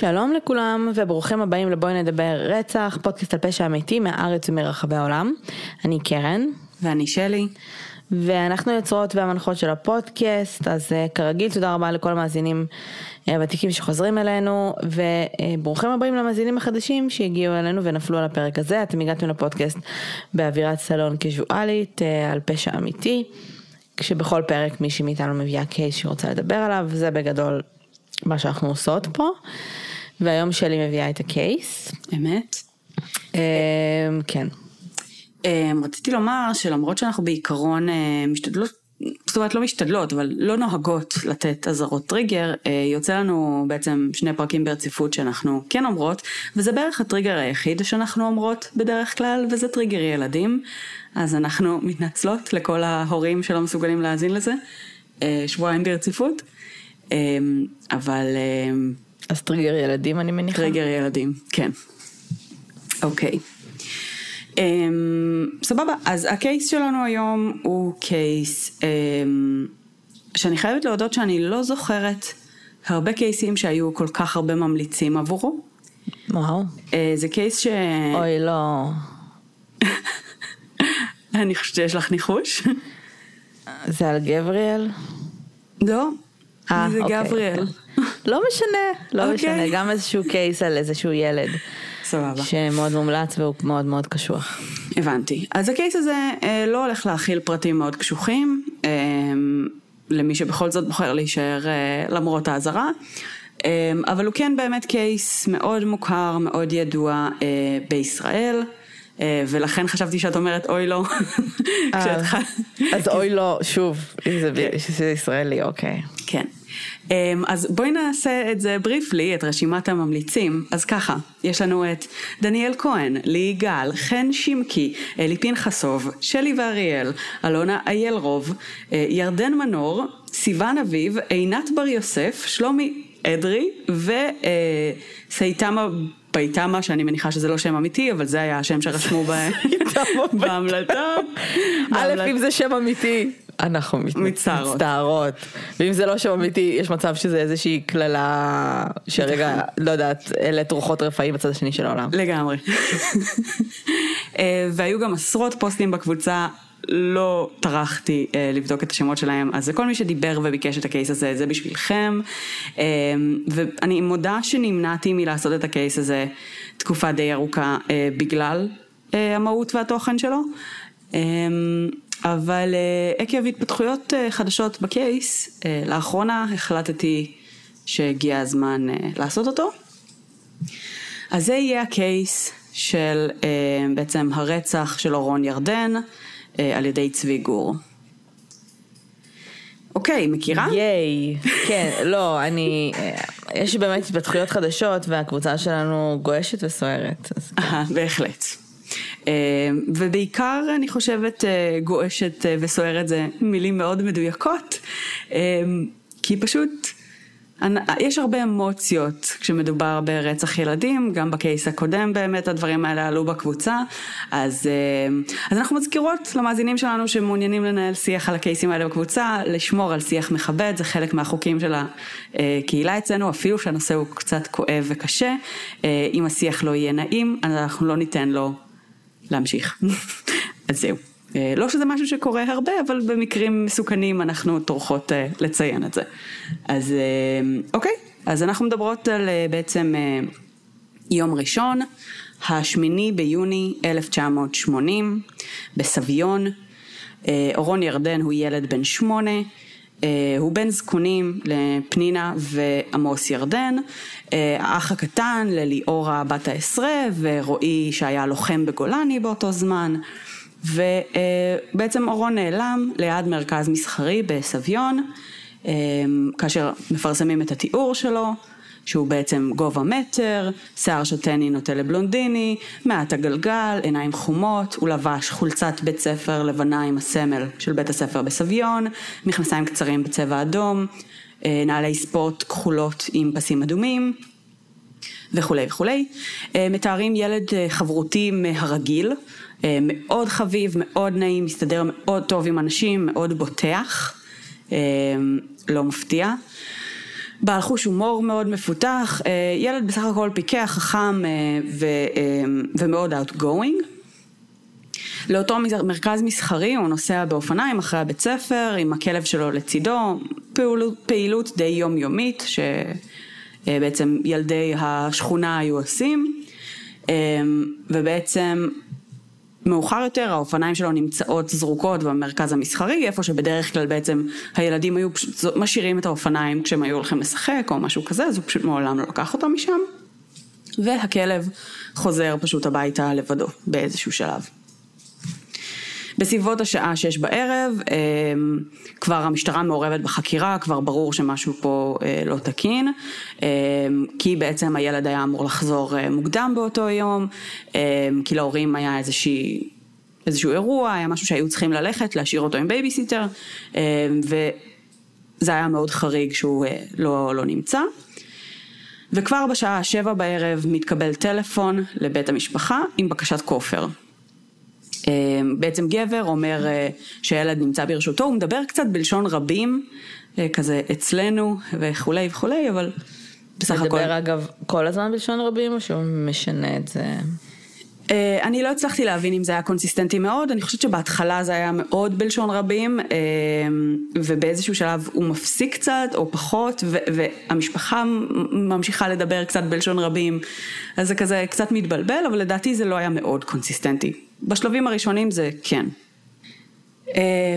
שלום לכולם וברוכים הבאים לבואי נדבר רצח, פודקאסט על פשע אמיתי מהארץ ומרחבי העולם. אני קרן. ואני שלי. ואנחנו יוצרות והמנחות של הפודקאסט, אז uh, כרגיל תודה רבה לכל המאזינים הוותיקים uh, שחוזרים אלינו, וברוכים הבאים למאזינים החדשים שהגיעו אלינו ונפלו על הפרק הזה. אתם הגעתם לפודקאסט באווירת סלון קזואלית uh, על פשע אמיתי, כשבכל פרק מישהי מאיתנו מביאה קייס שהיא רוצה לדבר עליו, זה בגדול מה שאנחנו עושות פה. והיום שלי מביאה את הקייס. אמת. Uh, כן. אמ, רציתי לומר שלמרות שאנחנו בעיקרון אה, משתדלות, זאת אומרת לא משתדלות, אבל לא נוהגות לתת אזהרות טריגר, אה, יוצא לנו בעצם שני פרקים ברציפות שאנחנו כן אומרות, וזה בערך הטריגר היחיד שאנחנו אומרות בדרך כלל, וזה טריגר ילדים, אז אנחנו מתנצלות לכל ההורים שלא מסוגלים להאזין לזה, אה, שבועיים ברציפות, אמ, אבל... אז טריגר ילדים אני מניחה? טריגר ילדים, כן. אוקיי. Um, סבבה, אז ה case שלנו היום הוא case um, שאני חייבת להודות שאני לא זוכרת הרבה קייסים שהיו כל כך הרבה ממליצים עבורו. וואו. Uh, זה case ש... אוי לא. אני חושבת שיש לך ניחוש. זה על גבריאל? לא. 아, זה אוקיי. גבריאל. לא משנה, לא אוקיי. משנה, גם איזשהו קייס על איזשהו ילד. סבבה. שמאוד מומלץ והוא מאוד מאוד קשוח. הבנתי. אז הקייס הזה אה, לא הולך להכיל פרטים מאוד קשוחים, אה, למי שבכל זאת בוחר להישאר אה, למרות האזהרה, אה, אבל הוא כן באמת קייס מאוד מוכר, מאוד ידוע אה, בישראל. אה, ולכן חשבתי שאת אומרת אוי לא. כשהתחלת. אז אוי לא, שוב, אם זה שזה ישראלי, אוקיי. כן. אמ, אז בואי נעשה את זה בריפלי, את רשימת הממליצים. אז ככה, יש לנו את דניאל כהן, לי יגאל, חן שמקי, אלי פנחסוב, שלי ואריאל, אלונה איילרוב, אה, ירדן מנור, סיון אביב, עינת בר יוסף, שלומי אדרי וסייטמה ביתמה, שאני מניחה שזה לא שם אמיתי, אבל זה היה השם שרשמו בהמלטה. א', אם זה שם אמיתי, אנחנו מצטערות. מצטערות. ואם זה לא שם אמיתי, יש מצב שזה איזושהי קללה שרגע, לא יודעת, העלית רוחות רפאים בצד השני של העולם. לגמרי. אה, והיו גם עשרות פוסטים בקבוצה, לא טרחתי אה, לבדוק את השמות שלהם, אז כל מי שדיבר וביקש את הקייס הזה, זה בשבילכם. אה, ואני מודה שנמנעתי מלעשות את הקייס הזה תקופה די ארוכה אה, בגלל אה, המהות והתוכן שלו. אה, אבל אה, עקב התפתחויות אה, חדשות בקייס, אה, לאחרונה החלטתי שהגיע הזמן לעשות אותו. אז זה יהיה הקייס של בעצם הרצח של אורון ירדן על ידי צבי גור. אוקיי, מכירה? ייי, כן, לא, אני, יש באמת התפתחויות חדשות והקבוצה שלנו גועשת וסוערת. אז אהה, בהחלט. אה, ובעיקר אני חושבת אה, גועשת אה, וסוערת זה מילים מאוד מדויקות, כי פשוט יש הרבה אמוציות כשמדובר ברצח ילדים, גם בקייס הקודם באמת הדברים האלה עלו בקבוצה, אז, אז אנחנו מזכירות למאזינים שלנו שמעוניינים לנהל שיח על הקייסים האלה בקבוצה, לשמור על שיח מכבד, זה חלק מהחוקים של הקהילה אצלנו, אפילו שהנושא הוא קצת כואב וקשה, אם השיח לא יהיה נעים, אנחנו לא ניתן לו להמשיך. אז זהו. אה, לא שזה משהו שקורה הרבה, אבל במקרים מסוכנים אנחנו טורחות אה, לציין את זה. אז אה, אוקיי, אז אנחנו מדברות על בעצם יום ראשון, השמיני ביוני 1980, בסביון. אורון ירדן הוא ילד בן שמונה. אה, הוא בן זקונים לפנינה ועמוס ירדן, אה, האח הקטן לליאורה בת העשרה ורועי שהיה לוחם בגולני באותו זמן. ובעצם אורון נעלם ליד מרכז מסחרי בסביון, אה, כאשר מפרסמים את התיאור שלו, שהוא בעצם גובה מטר, שיער שטני נוטה לבלונדיני, מעט הגלגל, עיניים חומות, הוא לבש חולצת בית ספר לבנה עם הסמל של בית הספר בסביון, מכנסיים קצרים בצבע אדום, אה, נעלי ספורט כחולות עם פסים אדומים. וכולי וכולי. אה, מתארים ילד אה, חברותי מהרגיל, מאוד חביב, מאוד נעים, מסתדר מאוד טוב עם אנשים, מאוד בוטח, לא מפתיע. בעל חוש הומור מאוד מפותח, ילד בסך הכל פיקח, חכם ו, ומאוד outgoing. לאותו מרכז מסחרי הוא נוסע באופניים אחרי הבית ספר עם הכלב שלו לצידו, פעילות, פעילות די יומיומית שבעצם ילדי השכונה היו עושים ובעצם מאוחר יותר האופניים שלו נמצאות זרוקות במרכז המסחרי, איפה שבדרך כלל בעצם הילדים היו פשוט משאירים את האופניים כשהם היו הולכים לשחק או משהו כזה, אז הוא פשוט מעולם לא לקח אותם משם. והכלב חוזר פשוט הביתה לבדו באיזשהו שלב. בסביבות השעה שש בערב, אמ, כבר המשטרה מעורבת בחקירה, כבר ברור שמשהו פה אה, לא תקין, אמ, כי בעצם הילד היה אמור לחזור אה, מוקדם באותו יום, אמ, כי להורים היה איזושהי... איזשהו אירוע, היה משהו שהיו צריכים ללכת, להשאיר אותו עם בייביסיטר, וזה היה מאוד חריג שהוא אה, לא, לא נמצא. וכבר בשעה שבע בערב מתקבל טלפון לבית המשפחה עם בקשת כופר. אמ, בעצם גבר אומר אה, שהילד נמצא ברשותו, הוא מדבר קצת בלשון רבים, אה, כזה אצלנו וכולי וכולי, אבל בסך הכל... מדבר אגב כל הזמן בלשון רבים או שהוא משנה את זה? אה, אני לא הצלחתי להבין אם זה היה קונסיסטנטי מאוד, אני חושבת שבהתחלה זה היה מאוד בלשון רבים, ובאיזשהו שלב הוא מפסיק קצת או פחות, והמשפחה ממשיכה לדבר קצת בלשון רבים, אז זה כזה קצת מתבלבל, אבל לדעתי זה לא היה מאוד קונסיסטנטי. בשלבים הראשונים זה כן. אה,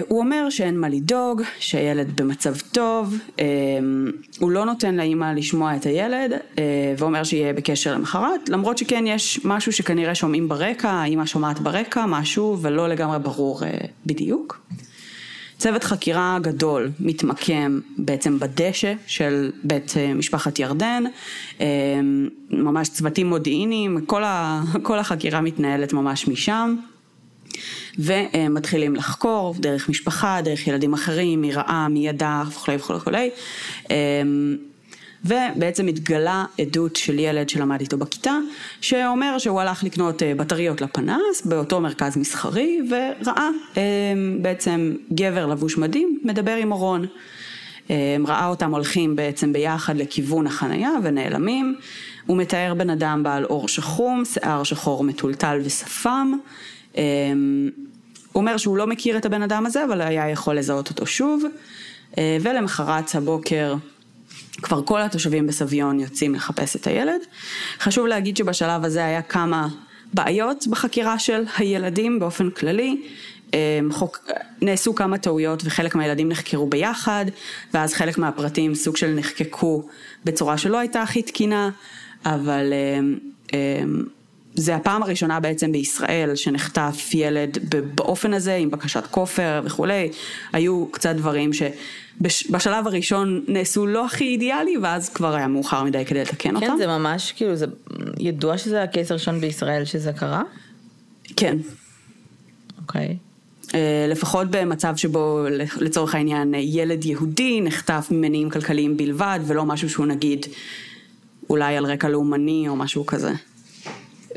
הוא אומר שאין מה לדאוג, שהילד במצב טוב, אה, הוא לא נותן לאימא לשמוע את הילד, אה, ואומר שיהיה בקשר למחרת, למרות שכן יש משהו שכנראה שומעים ברקע, האימא שומעת ברקע משהו ולא לגמרי ברור בדיוק. צוות חקירה גדול מתמקם בעצם בדשא של בית משפחת ירדן, ממש צוותים מודיעיניים, כל, ה, כל החקירה מתנהלת ממש משם. ומתחילים לחקור דרך משפחה, דרך ילדים אחרים, מי ראה, מי ידע וכולי וכולי וכולי. אמ, ובעצם התגלה עדות של ילד שלמד איתו בכיתה, שאומר שהוא הלך לקנות אה, בטריות לפנס באותו מרכז מסחרי, וראה אמ, בעצם גבר לבוש מדים מדבר עם אורון. אמ, ראה אותם הולכים בעצם ביחד לכיוון החנייה ונעלמים. הוא מתאר בן אדם בעל עור שחום, שיער שחור מטולטל ושפם. אמ, הוא אומר שהוא לא מכיר את הבן אדם הזה, אבל היה יכול לזהות אותו שוב, אה, ולמחרת הבוקר כבר כל התושבים בסביון יוצאים לחפש את הילד. חשוב להגיד שבשלב הזה היה כמה בעיות בחקירה של הילדים באופן כללי. אמ, חוק, נעשו כמה טעויות וחלק מהילדים נחקרו ביחד, ואז חלק מהפרטים סוג של נחקקו בצורה שלא הייתה הכי תקינה, אבל אמ, זה הפעם הראשונה בעצם בישראל שנחטף ילד באופן הזה עם בקשת כופר וכולי, היו קצת דברים שבשלב הראשון נעשו לא הכי אידיאלי ואז כבר היה מאוחר מדי כדי לתקן כן, אותם. כן, זה ממש כאילו, זה ידוע שזה הקייס הראשון בישראל שזה קרה? כן. אוקיי. אה, לפחות במצב שבו לצורך העניין ילד יהודי נחטף ממניעים כלכליים בלבד ולא משהו שהוא נגיד אולי על רקע לאומני או משהו כזה.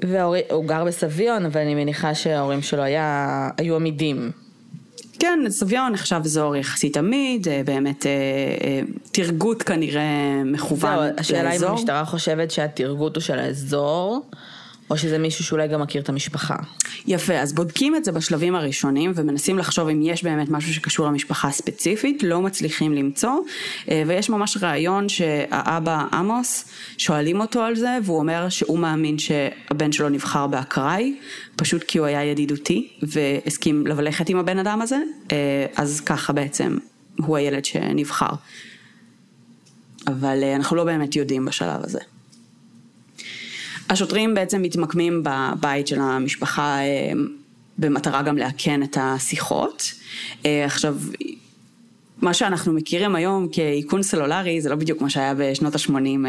והוא גר בסביון, אבל אני מניחה שההורים שלו היה, היו עמידים. כן, סביון נחשב אזור יחסית עמיד, אה, באמת אה, אה, תרגות כנראה מכוון לאזור. השאלה אם המשטרה חושבת שהתרגות הוא של האזור, או שזה מישהו שאולי גם מכיר את המשפחה. יפה, אז בודקים את זה בשלבים הראשונים ומנסים לחשוב אם יש באמת משהו שקשור למשפחה ספציפית, לא מצליחים למצוא, אה, ויש ממש רעיון שהאבא עמוס, שואלים אותו על זה, והוא אומר שהוא מאמין שהבן שלו נבחר באקראי, פשוט כי הוא היה ידידותי והסכים ללכת עם הבן אדם הזה, אה, אז ככה בעצם הוא הילד שנבחר. אבל אה, אנחנו לא באמת יודעים בשלב הזה. השוטרים בעצם מתמקמים בבית של המשפחה אה, במטרה גם לאכן את השיחות. אה, עכשיו, מה שאנחנו מכירים היום כאיכון סלולרי זה לא בדיוק מה שהיה בשנות ה-80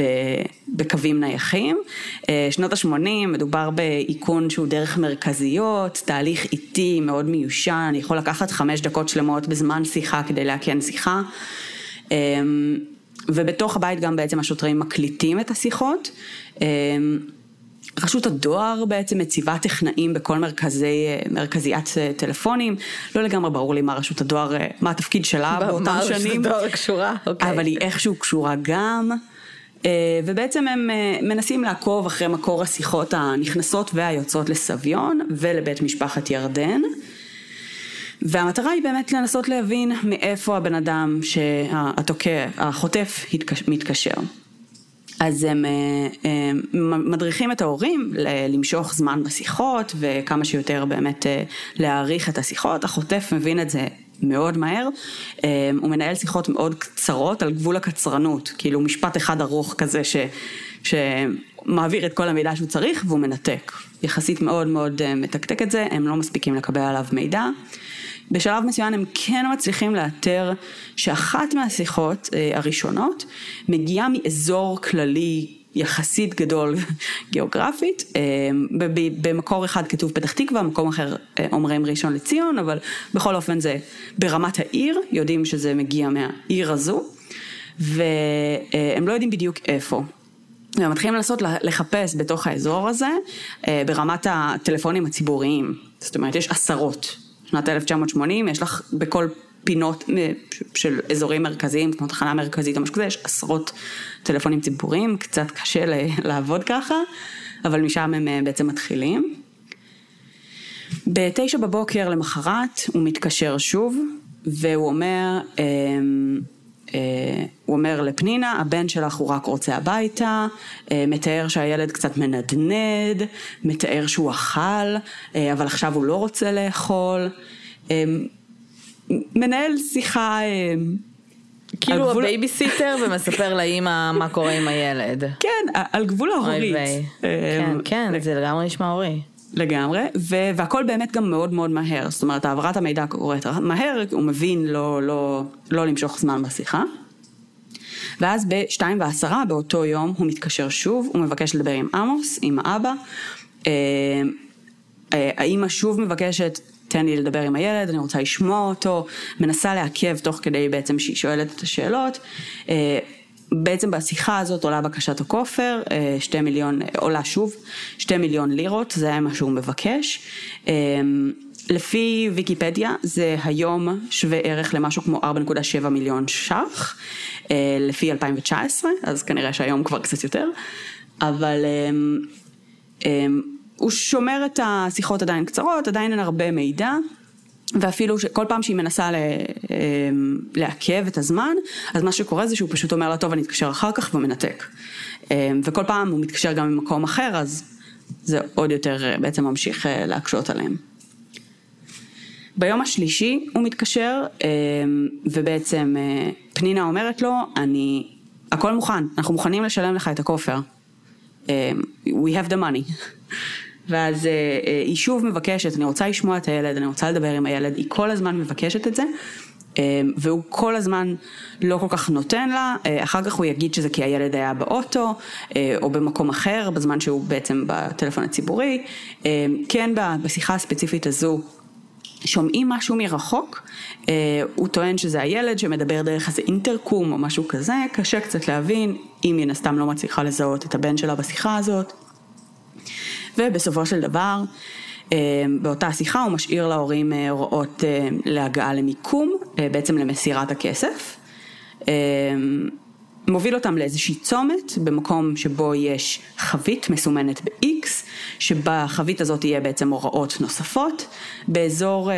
אה, בקווים נייחים. שנות ה-80 מדובר באיכון שהוא דרך מרכזיות, תהליך איטי מאוד מיושן, יכול לקחת חמש דקות שלמות בזמן שיחה כדי לאכן שיחה. ובתוך הבית גם בעצם השוטרים מקליטים את השיחות. אמ, רשות הדואר בעצם מציבה טכנאים בכל מרכזי, מרכזיית טלפונים. לא לגמרי ברור לי מה רשות הדואר, מה התפקיד שלה באותם מה שנים. רשות הדואר קשורה? אוקיי. אבל היא איכשהו קשורה גם. אה, ובעצם הם אה, מנסים לעקוב אחרי מקור השיחות הנכנסות והיוצאות לסביון ולבית משפחת ירדן. והמטרה היא באמת לנסות להבין מאיפה הבן אדם שהתוקע, החוטף מתקשר. אז הם, אה, הם מדריכים את ההורים למשוך זמן בשיחות וכמה שיותר באמת להעריך את השיחות, החוטף מבין את זה מאוד מהר, הוא מנהל שיחות מאוד קצרות על גבול הקצרנות, כאילו משפט אחד ארוך כזה ש, שמעביר את כל המידע שהוא צריך והוא מנתק. יחסית מאוד מאוד מתקתק את זה, הם לא מספיקים לקבל עליו מידע. בשלב מסוים הם כן מצליחים לאתר שאחת מהשיחות הראשונות מגיעה מאזור כללי יחסית גדול גיאוגרפית, במקור אחד כתוב פתח תקווה, במקום אחר אומרים ראשון לציון, אבל בכל אופן זה ברמת העיר, יודעים שזה מגיע מהעיר הזו, והם לא יודעים בדיוק איפה. והם מתחילים לנסות לחפש בתוך האזור הזה ברמת הטלפונים הציבוריים, זאת אומרת יש עשרות, שנת 1980 יש לך בכל פינות של אזורים מרכזיים, כמו תחנה מרכזית או משהו כזה, יש עשרות טלפונים ציבוריים, קצת קשה לעבוד ככה, אבל משם הם בעצם מתחילים. בתשע בבוקר למחרת הוא מתקשר שוב, והוא אומר, הוא אומר לפנינה, הבן שלך הוא רק רוצה הביתה, מתאר שהילד קצת מנדנד, מתאר שהוא אכל, אבל עכשיו הוא לא רוצה לאכול. מנהל שיחה... כאילו גבול... הבייביסיטר ומספר לאימא מה קורה עם הילד. כן, על גבול ההורית. כן, כן, זה לגמרי נשמע הורי. לגמרי, ו- והכל באמת גם מאוד מאוד מהר, זאת אומרת העברת המידע קורית מהר, הוא מבין לא, לא, לא למשוך זמן בשיחה. ואז בשתיים ועשרה באותו יום הוא מתקשר שוב, הוא מבקש לדבר עם עמוס, עם האבא. האימא שוב מבקשת תן לי לדבר עם הילד, אני רוצה לשמוע אותו, מנסה לעכב תוך כדי בעצם שהיא שואלת את השאלות. בעצם בשיחה הזאת עולה בקשת הכופר, שתי מיליון, עולה שוב, שתי מיליון לירות, זה היה מה שהוא מבקש. לפי ויקיפדיה זה היום שווה ערך למשהו כמו 4.7 מיליון ש"ח, לפי 2019, אז כנראה שהיום כבר קצת יותר, אבל הוא שומר את השיחות עדיין קצרות, עדיין אין הרבה מידע. ואפילו כל פעם שהיא מנסה לעכב את הזמן, אז מה שקורה זה שהוא פשוט אומר לה, טוב, אני אתקשר אחר כך ומנתק. וכל פעם הוא מתקשר גם ממקום אחר, אז זה עוד יותר בעצם ממשיך להקשות עליהם. ביום השלישי הוא מתקשר, ובעצם פנינה אומרת לו, אני, הכל מוכן, אנחנו מוכנים לשלם לך את הכופר. We have the money. ואז היא שוב מבקשת, אני רוצה לשמוע את הילד, אני רוצה לדבר עם הילד, היא כל הזמן מבקשת את זה, והוא כל הזמן לא כל כך נותן לה, אחר כך הוא יגיד שזה כי הילד היה באוטו, או במקום אחר, בזמן שהוא בעצם בטלפון הציבורי. כן, בשיחה הספציפית הזו, שומעים משהו מרחוק, הוא טוען שזה הילד שמדבר דרך איזה אינטרקום או משהו כזה, קשה קצת להבין, היא מן הסתם לא מצליחה לזהות את הבן שלה בשיחה הזאת. ובסופו של דבר, באותה שיחה הוא משאיר להורים הוראות להגעה למיקום, בעצם למסירת הכסף. מוביל אותם לאיזושהי צומת במקום שבו יש חבית מסומנת ב-X, שבחבית הזאת יהיה בעצם הוראות נוספות, באזור,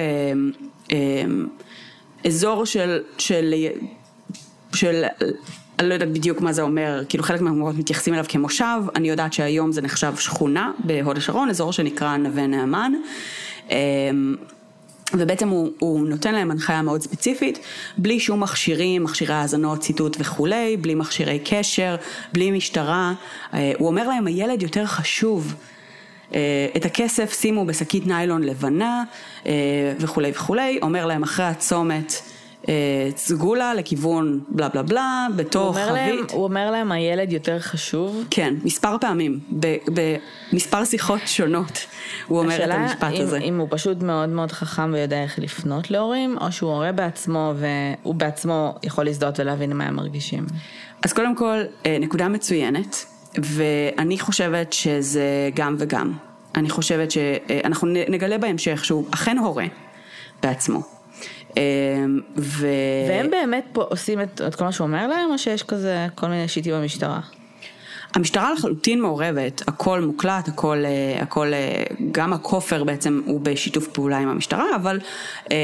אזור של, של, של אני לא יודעת בדיוק מה זה אומר, כאילו חלק מהמקומות מתייחסים אליו כמושב, אני יודעת שהיום זה נחשב שכונה בהוד השרון, אזור שנקרא נווה נאמן. ובעצם הוא, הוא נותן להם הנחיה מאוד ספציפית, בלי שום מכשירים, מכשירי האזנות, ציטוט וכולי, בלי מכשירי קשר, בלי משטרה. הוא אומר להם, הילד יותר חשוב. את הכסף שימו בשקית ניילון לבנה וכולי וכולי, אומר להם אחרי הצומת סגולה לכיוון בלה בלה בלה, בתוך חבית. להם, הוא אומר להם הילד יותר חשוב? כן, מספר פעמים, במספר שיחות שונות הוא אומר את המשפט אם, הזה. אם הוא פשוט מאוד מאוד חכם ויודע איך לפנות להורים, או שהוא הורה בעצמו והוא בעצמו יכול להזדהות ולהבין מה הם מרגישים. אז קודם כל, נקודה מצוינת. ואני חושבת שזה גם וגם. אני חושבת שאנחנו נגלה בהמשך שהוא אכן הורה בעצמו. ו... והם באמת פה עושים את, את כל מה שהוא אומר להם, או שיש כזה כל מיני שיטים במשטרה? המשטרה לחלוטין מעורבת, הכל מוקלט, הכל, אה, הכל, אה, גם הכופר בעצם הוא בשיתוף פעולה עם המשטרה, אבל, אה,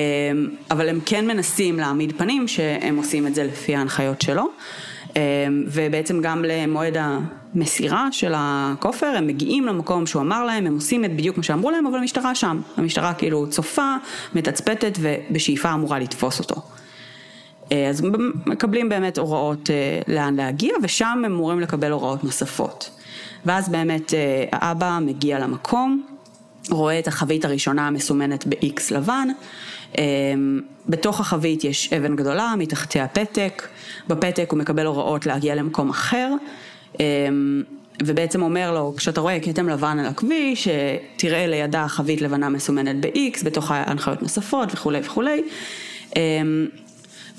אבל הם כן מנסים להעמיד פנים שהם עושים את זה לפי ההנחיות שלו. ובעצם גם למועד המסירה של הכופר, הם מגיעים למקום שהוא אמר להם, הם עושים את בדיוק מה שאמרו להם, אבל המשטרה שם. המשטרה כאילו צופה, מתצפתת ובשאיפה אמורה לתפוס אותו. אה, אז מקבלים באמת הוראות אה, לאן להגיע ושם הם אמורים לקבל הוראות נוספות. ואז באמת אה, האבא מגיע למקום, רואה את החבית הראשונה המסומנת ב-X לבן, בתוך החבית יש אבן גדולה, מתחתיה פתק, בפתק הוא מקבל הוראות להגיע למקום אחר. ובעצם אומר לו, כשאתה רואה כתם לבן על הכביש, תראה לידה חבית לבנה מסומנת ב-X, בתוך ההנחיות נוספות וכולי וכולי.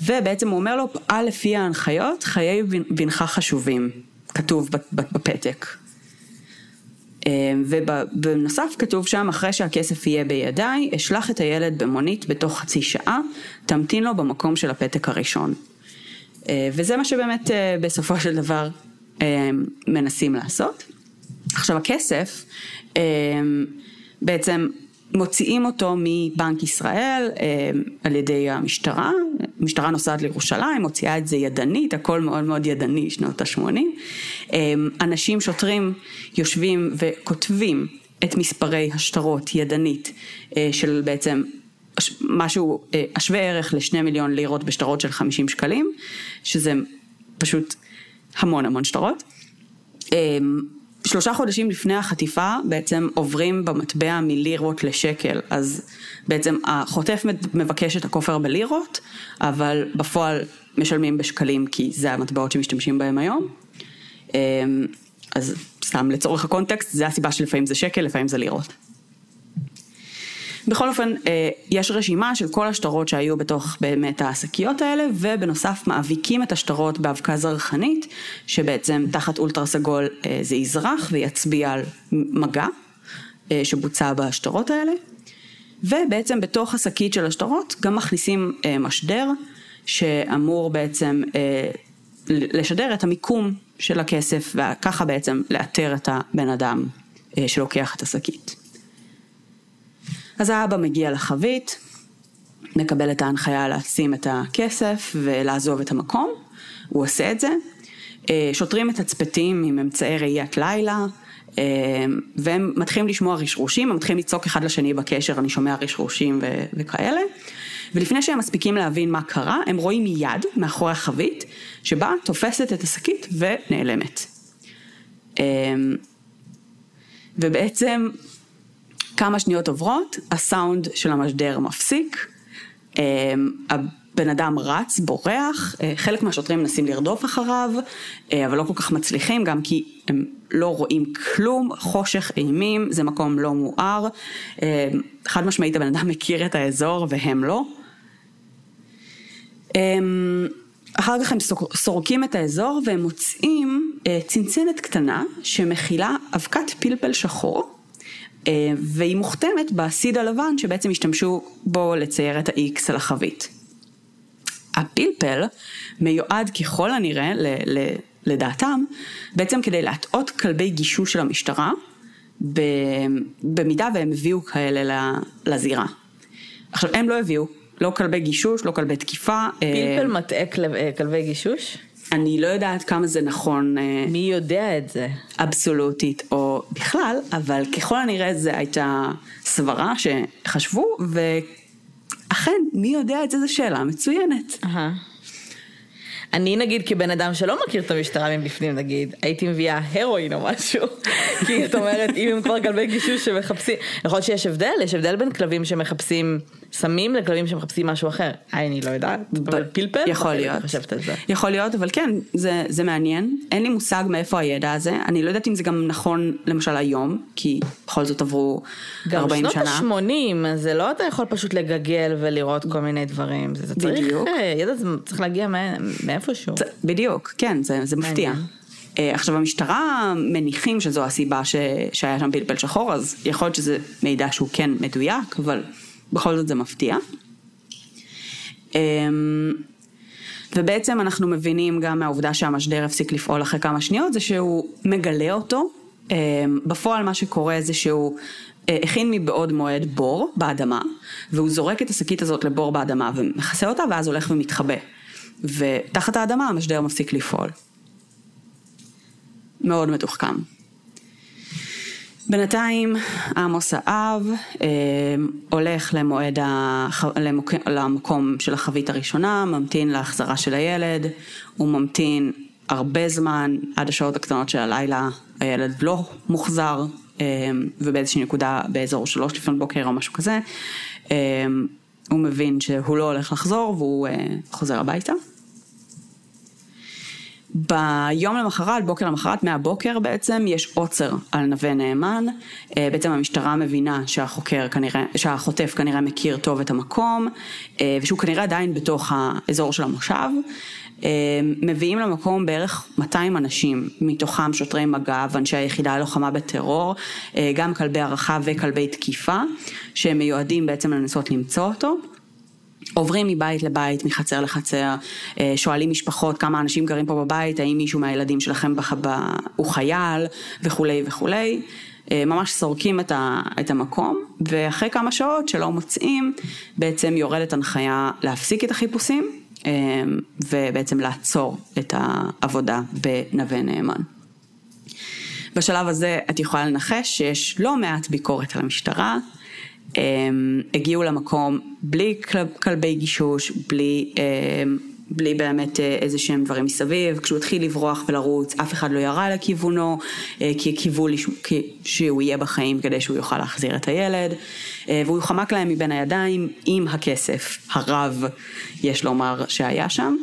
ובעצם הוא אומר לו, פעל לפי ההנחיות, חיי בנך חשובים, כתוב בפתק. אמ, ובנוסף כתוב שם, אחרי שהכסף יהיה בידיי, אשלח את הילד במונית בתוך חצי שעה, תמתין לו במקום של הפתק הראשון. אה, וזה מה שבאמת אה, בסופו של דבר אה, מנסים לעשות. עכשיו הכסף בעצם מוציאים אותו מבנק ישראל אה, על ידי המשטרה, המשטרה נוסעת לירושלים, מוציאה את זה ידנית, הכל מאוד מאוד ידני, שנות ה-80. אה, אנשים, שוטרים, יושבים וכותבים את מספרי השטרות ידנית אה, של בעצם משהו השווה ערך לשני מיליון לירות בשטרות של 50 שקלים, שזה פשוט המון המון שטרות. שלושה חודשים לפני החטיפה בעצם עוברים במטבע מלירות לשקל, אז בעצם החוטף מבקש את הכופר בלירות, אבל בפועל משלמים בשקלים כי זה המטבעות שמשתמשים בהם היום. אמ, אז סתם לצורך הקונטקסט, זה הסיבה שלפעמים זה שקל, לפעמים זה לירות. בכל אופן, אה, יש רשימה של כל השטרות שהיו בתוך באמת השקיות האלה, ובנוסף מאביקים את השטרות באבקה זרחנית, שבעצם תחת אולטרה סגול אה, זה יזרח ויצביע על מגע אה, שבוצע בשטרות האלה. ובעצם בתוך השקית של השטרות גם מכניסים משדר, שאמור בעצם לשדר את המיקום של הכסף, וככה בעצם לאתר את הבן אדם שלוקח את השקית. אז האבא מגיע לחבית, מקבל את ההנחיה לשים את הכסף ולעזוב את המקום, הוא עושה את זה. אה, שוטרים מתצפתים עם אמצעי ראיית לילה, אה, והם מתחילים לשמוע רשרושים, הם מתחילים לצעוק אחד לשני בקשר, אני שומע רשרושים ו- וכאלה. ולפני שהם מספיקים להבין מה קרה, הם רואים מיד מאחורי החבית, שבה תופסת את השקית ונעלמת. אה, ובעצם כמה שניות עוברות, הסאונד של המשדר מפסיק, אמ, הבן אדם רץ, בורח, אה, חלק מהשוטרים מנסים לרדוף אחריו, אה, אבל לא כל כך מצליחים, גם כי הם לא רואים כלום, חושך אימים, זה מקום לא מואר, אה, חד משמעית הבן אדם מכיר את האזור והם לא. אמ, אחר כך הם סורקים את האזור והם מוצאים צנצנת קטנה שמכילה אבקת פלפל שחור אה, והיא מוכתמת בסיד הלבן שבעצם השתמשו בו לצייר את ה-X על החבית. הפלפל מיועד ככל הנראה, ל, ל, לדעתם, בעצם כדי להטעות כלבי גישוש של המשטרה, במידה והם הביאו כאלה לזירה. עכשיו, הם לא הביאו, לא כלבי גישוש, לא כלבי תקיפה. פלפל אה, מטעה כלבי גישוש? אני לא יודעת כמה זה נכון. אה, מי יודע את זה? אבסולוטית או בכלל, אבל ככל הנראה זה הייתה סברה שחשבו, ואכן, מי יודע את זה, זו שאלה מצוינת. Uh-huh. אני נגיד כבן אדם שלא מכיר את המשטרה מבפנים נגיד, הייתי מביאה הרואין או משהו. כי את אומרת, אם הם כבר כלבי גישוש שמחפשים, יכול להיות שיש הבדל, יש הבדל בין כלבים שמחפשים סמים לכלבים שמחפשים משהו אחר. אני לא יודעת, פלפל? יכול להיות. על זה. יכול להיות, אבל כן, זה, זה מעניין. אין לי מושג מאיפה הידע הזה. אני לא יודעת אם זה גם נכון למשל היום, כי בכל זאת עברו 40 שנה. גם שנות ה-80, זה לא אתה יכול פשוט לגגל ולראות כל מיני דברים. זה, צריך. אה, ידע זה צריך להגיע מאיפשהו. בדיוק, כן, זה, זה מפתיע. עכשיו המשטרה מניחים שזו הסיבה ש... שהיה שם פלפל שחור, אז יכול להיות שזה מידע שהוא כן מדויק, אבל בכל זאת זה מפתיע. ובעצם אנחנו מבינים גם מהעובדה שהמשדר הפסיק לפעול אחרי כמה שניות, זה שהוא מגלה אותו. בפועל מה שקורה זה שהוא הכין מבעוד מועד בור באדמה, והוא זורק את השקית הזאת לבור באדמה ומכסה אותה, ואז הולך ומתחבא. ותחת האדמה המשדר מפסיק לפעול. מאוד מתוחכם. בינתיים עמוס האב אה, הולך למועד הח... למוק... למקום של החבית הראשונה, ממתין להחזרה של הילד, הוא ממתין הרבה זמן, עד השעות הקטנות של הלילה הילד לא מוחזר, אה, ובאיזושהי נקודה באזור שלוש לפנות בוקר או משהו כזה, אה, הוא מבין שהוא לא הולך לחזור והוא אה, חוזר הביתה. ביום למחרת, בוקר למחרת, מהבוקר בעצם, יש עוצר על נווה נאמן. אה, בעצם המשטרה מבינה שהחוקר כנראה, שהחוטף כנראה מכיר טוב את המקום, אה, ושהוא כנראה עדיין בתוך האזור של המושב. אה, מביאים למקום בערך 200 אנשים, מתוכם שוטרי מג"ב, אנשי היחידה הלוחמה בטרור, גם כלבי הערכה וכלבי תקיפה, שהם מיועדים בעצם לנסות למצוא אותו. עוברים מבית לבית, מחצר לחצר, אה, שואלים משפחות כמה אנשים גרים פה בבית, האם מישהו מהילדים שלכם בחבה הוא חייל וכולי וכולי. אה, ממש סורקים את, ה, את המקום, ואחרי כמה שעות שלא מוצאים, בעצם יורדת הנחיה להפסיק את החיפושים, אה, ובעצם לעצור את העבודה בנווה נאמן. בשלב הזה את יכולה לנחש שיש לא מעט ביקורת על המשטרה, הם הגיעו למקום בלי כלבי גישוש, בלי, בלי באמת אה, איזה שהם דברים מסביב, כשהוא התחיל לברוח ולרוץ אף אחד לא ירה לכיוונו, אה, כי קיוו שהוא יהיה בחיים כדי שהוא יוכל להחזיר את הילד, אה, והוא חמק להם מבין הידיים עם הכסף הרב, יש לומר, שהיה שם,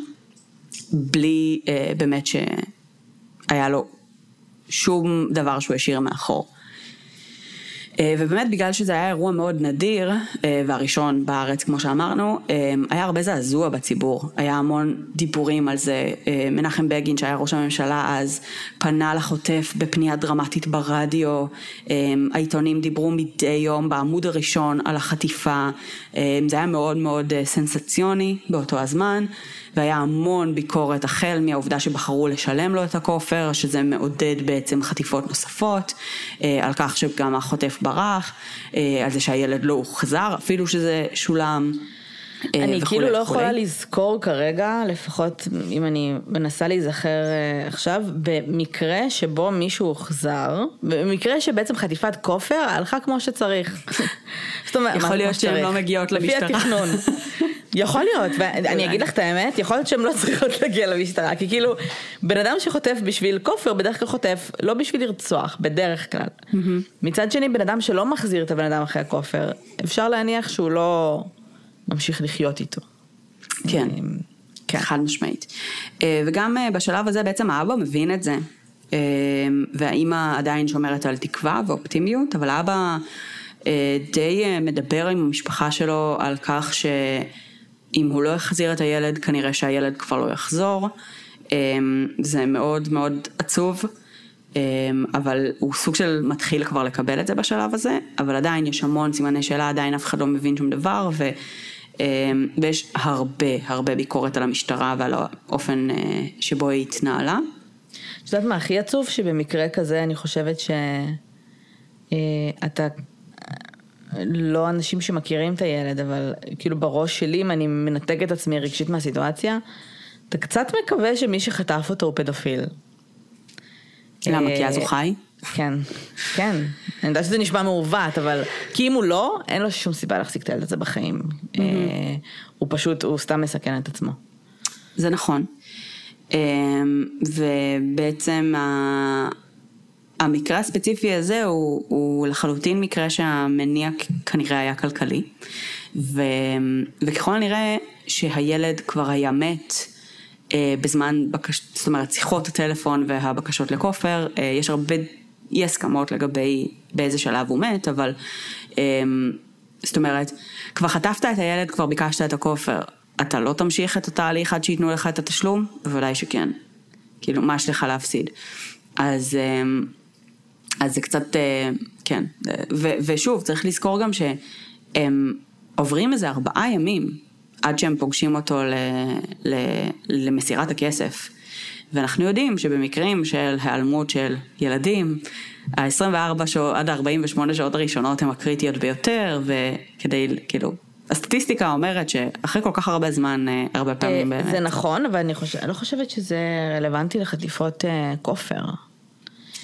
בלי באמת שהיה לו שום דבר שהוא השאיר מאחור. אה, ובאמת בגלל שזה היה אירוע מאוד נדיר, אה, והראשון בארץ כמו שאמרנו, אה, היה הרבה זעזוע בציבור, היה המון דיבורים על זה, מנחם בגין שהיה ראש הממשלה אז, פנה לחוטף בפנייה דרמטית ברדיו, העיתונים דיברו מדי יום בעמוד הראשון על החטיפה, זה היה מאוד מאוד סנסציוני באותו הזמן. והיה המון ביקורת החל מהעובדה שבחרו לשלם לו את הכופר, שזה מעודד בעצם חטיפות נוספות, אה, על כך שגם החוטף ברח, אה, על זה שהילד לא הוחזר, אפילו שזה שולם. אה, אני כאילו לא. יכולה לזכור כרגע, לפחות אם אני מנסה להיזכר עכשיו, במקרה שבו מישהו הוחזר, במקרה שבעצם חטיפת כופר הלכה כמו שצריך. זאת אומרת, יכול להיות שהן לא מגיעות למשטרה. לפי התכנון. יכול להיות, ואני אגיד לך את האמת, יכול להיות שהן לא צריכות להגיע למשטרה, כי כאילו, בן אדם שחוטף בשביל כופר, בדרך כלל חוטף לא בשביל לרצוח, בדרך כלל. מצד שני, בן אדם שלא מחזיר את הבן אדם אחרי הכופר, אפשר להניח שהוא לא ממשיך לחיות איתו. כן, כן. חד משמעית. אה, וגם אה, בשלב הזה בעצם האבא מבין את זה, אה, והאימא עדיין שומרת על תקווה ואופטימיות, אבל האבא די מדבר עם המשפחה שלו על כך ש... אם הוא לא יחזיר את הילד, כנראה שהילד כבר לא יחזור. זה מאוד מאוד עצוב, אבל הוא סוג של מתחיל כבר לקבל את זה בשלב הזה, אבל עדיין יש המון סימני שאלה, עדיין אף אחד לא מבין שום דבר, ויש הרבה הרבה ביקורת על המשטרה ועל האופן אה, שבו היא התנהלה. את יודעת מה הכי עצוב? שבמקרה כזה אני חושבת שאתה אה, לא אנשים שמכירים את הילד, אבל כאילו בראש שלי, אם אני מנתק את עצמי רגשית מהסיטואציה, אתה קצת מקווה שמי שחטף אותו הוא פדופיל. למה? כי אז הוא חי? כן, כן. אני יודעת שזה נשמע מעוות, אבל כי אם הוא לא, אין לו שום סיבה להחזיק את הילד הזה בחיים. אה, הוא פשוט, הוא סתם מסכן את עצמו. זה נכון. אה, ובעצם המקרה הספציפי הזה הוא, הוא לחלוטין מקרה שהמניע כנראה היה כלכלי, ו, וככל הנראה שהילד כבר היה מת אה, בזמן, בקש, זאת אומרת שיחות הטלפון והבקשות לכופר, אה, יש הרבה אי הסכמות לגבי באיזה שלב הוא מת, אבל אה, זאת אומרת, כבר חטפת את הילד, כבר ביקשת את הכופר, אתה לא תמשיך את התהליך עד שייתנו לך את התשלום? בוודאי שכן. כאילו, מה יש לך להפסיד? אז, אמ, אז זה קצת, אה, כן. ו, ושוב, צריך לזכור גם שהם עוברים איזה ארבעה ימים עד שהם פוגשים אותו ל, ל, למסירת הכסף. ואנחנו יודעים שבמקרים של היעלמות של ילדים, ה-24 שעות עד ה-48 שעות הראשונות הן הקריטיות ביותר, וכדי, כאילו, הסטטיסטיקה אומרת שאחרי כל כך הרבה זמן, אה, הרבה פעמים באמת. זה נכון, אבל אני חושב, לא חושבת שזה רלוונטי לחטיפות אה, כופר.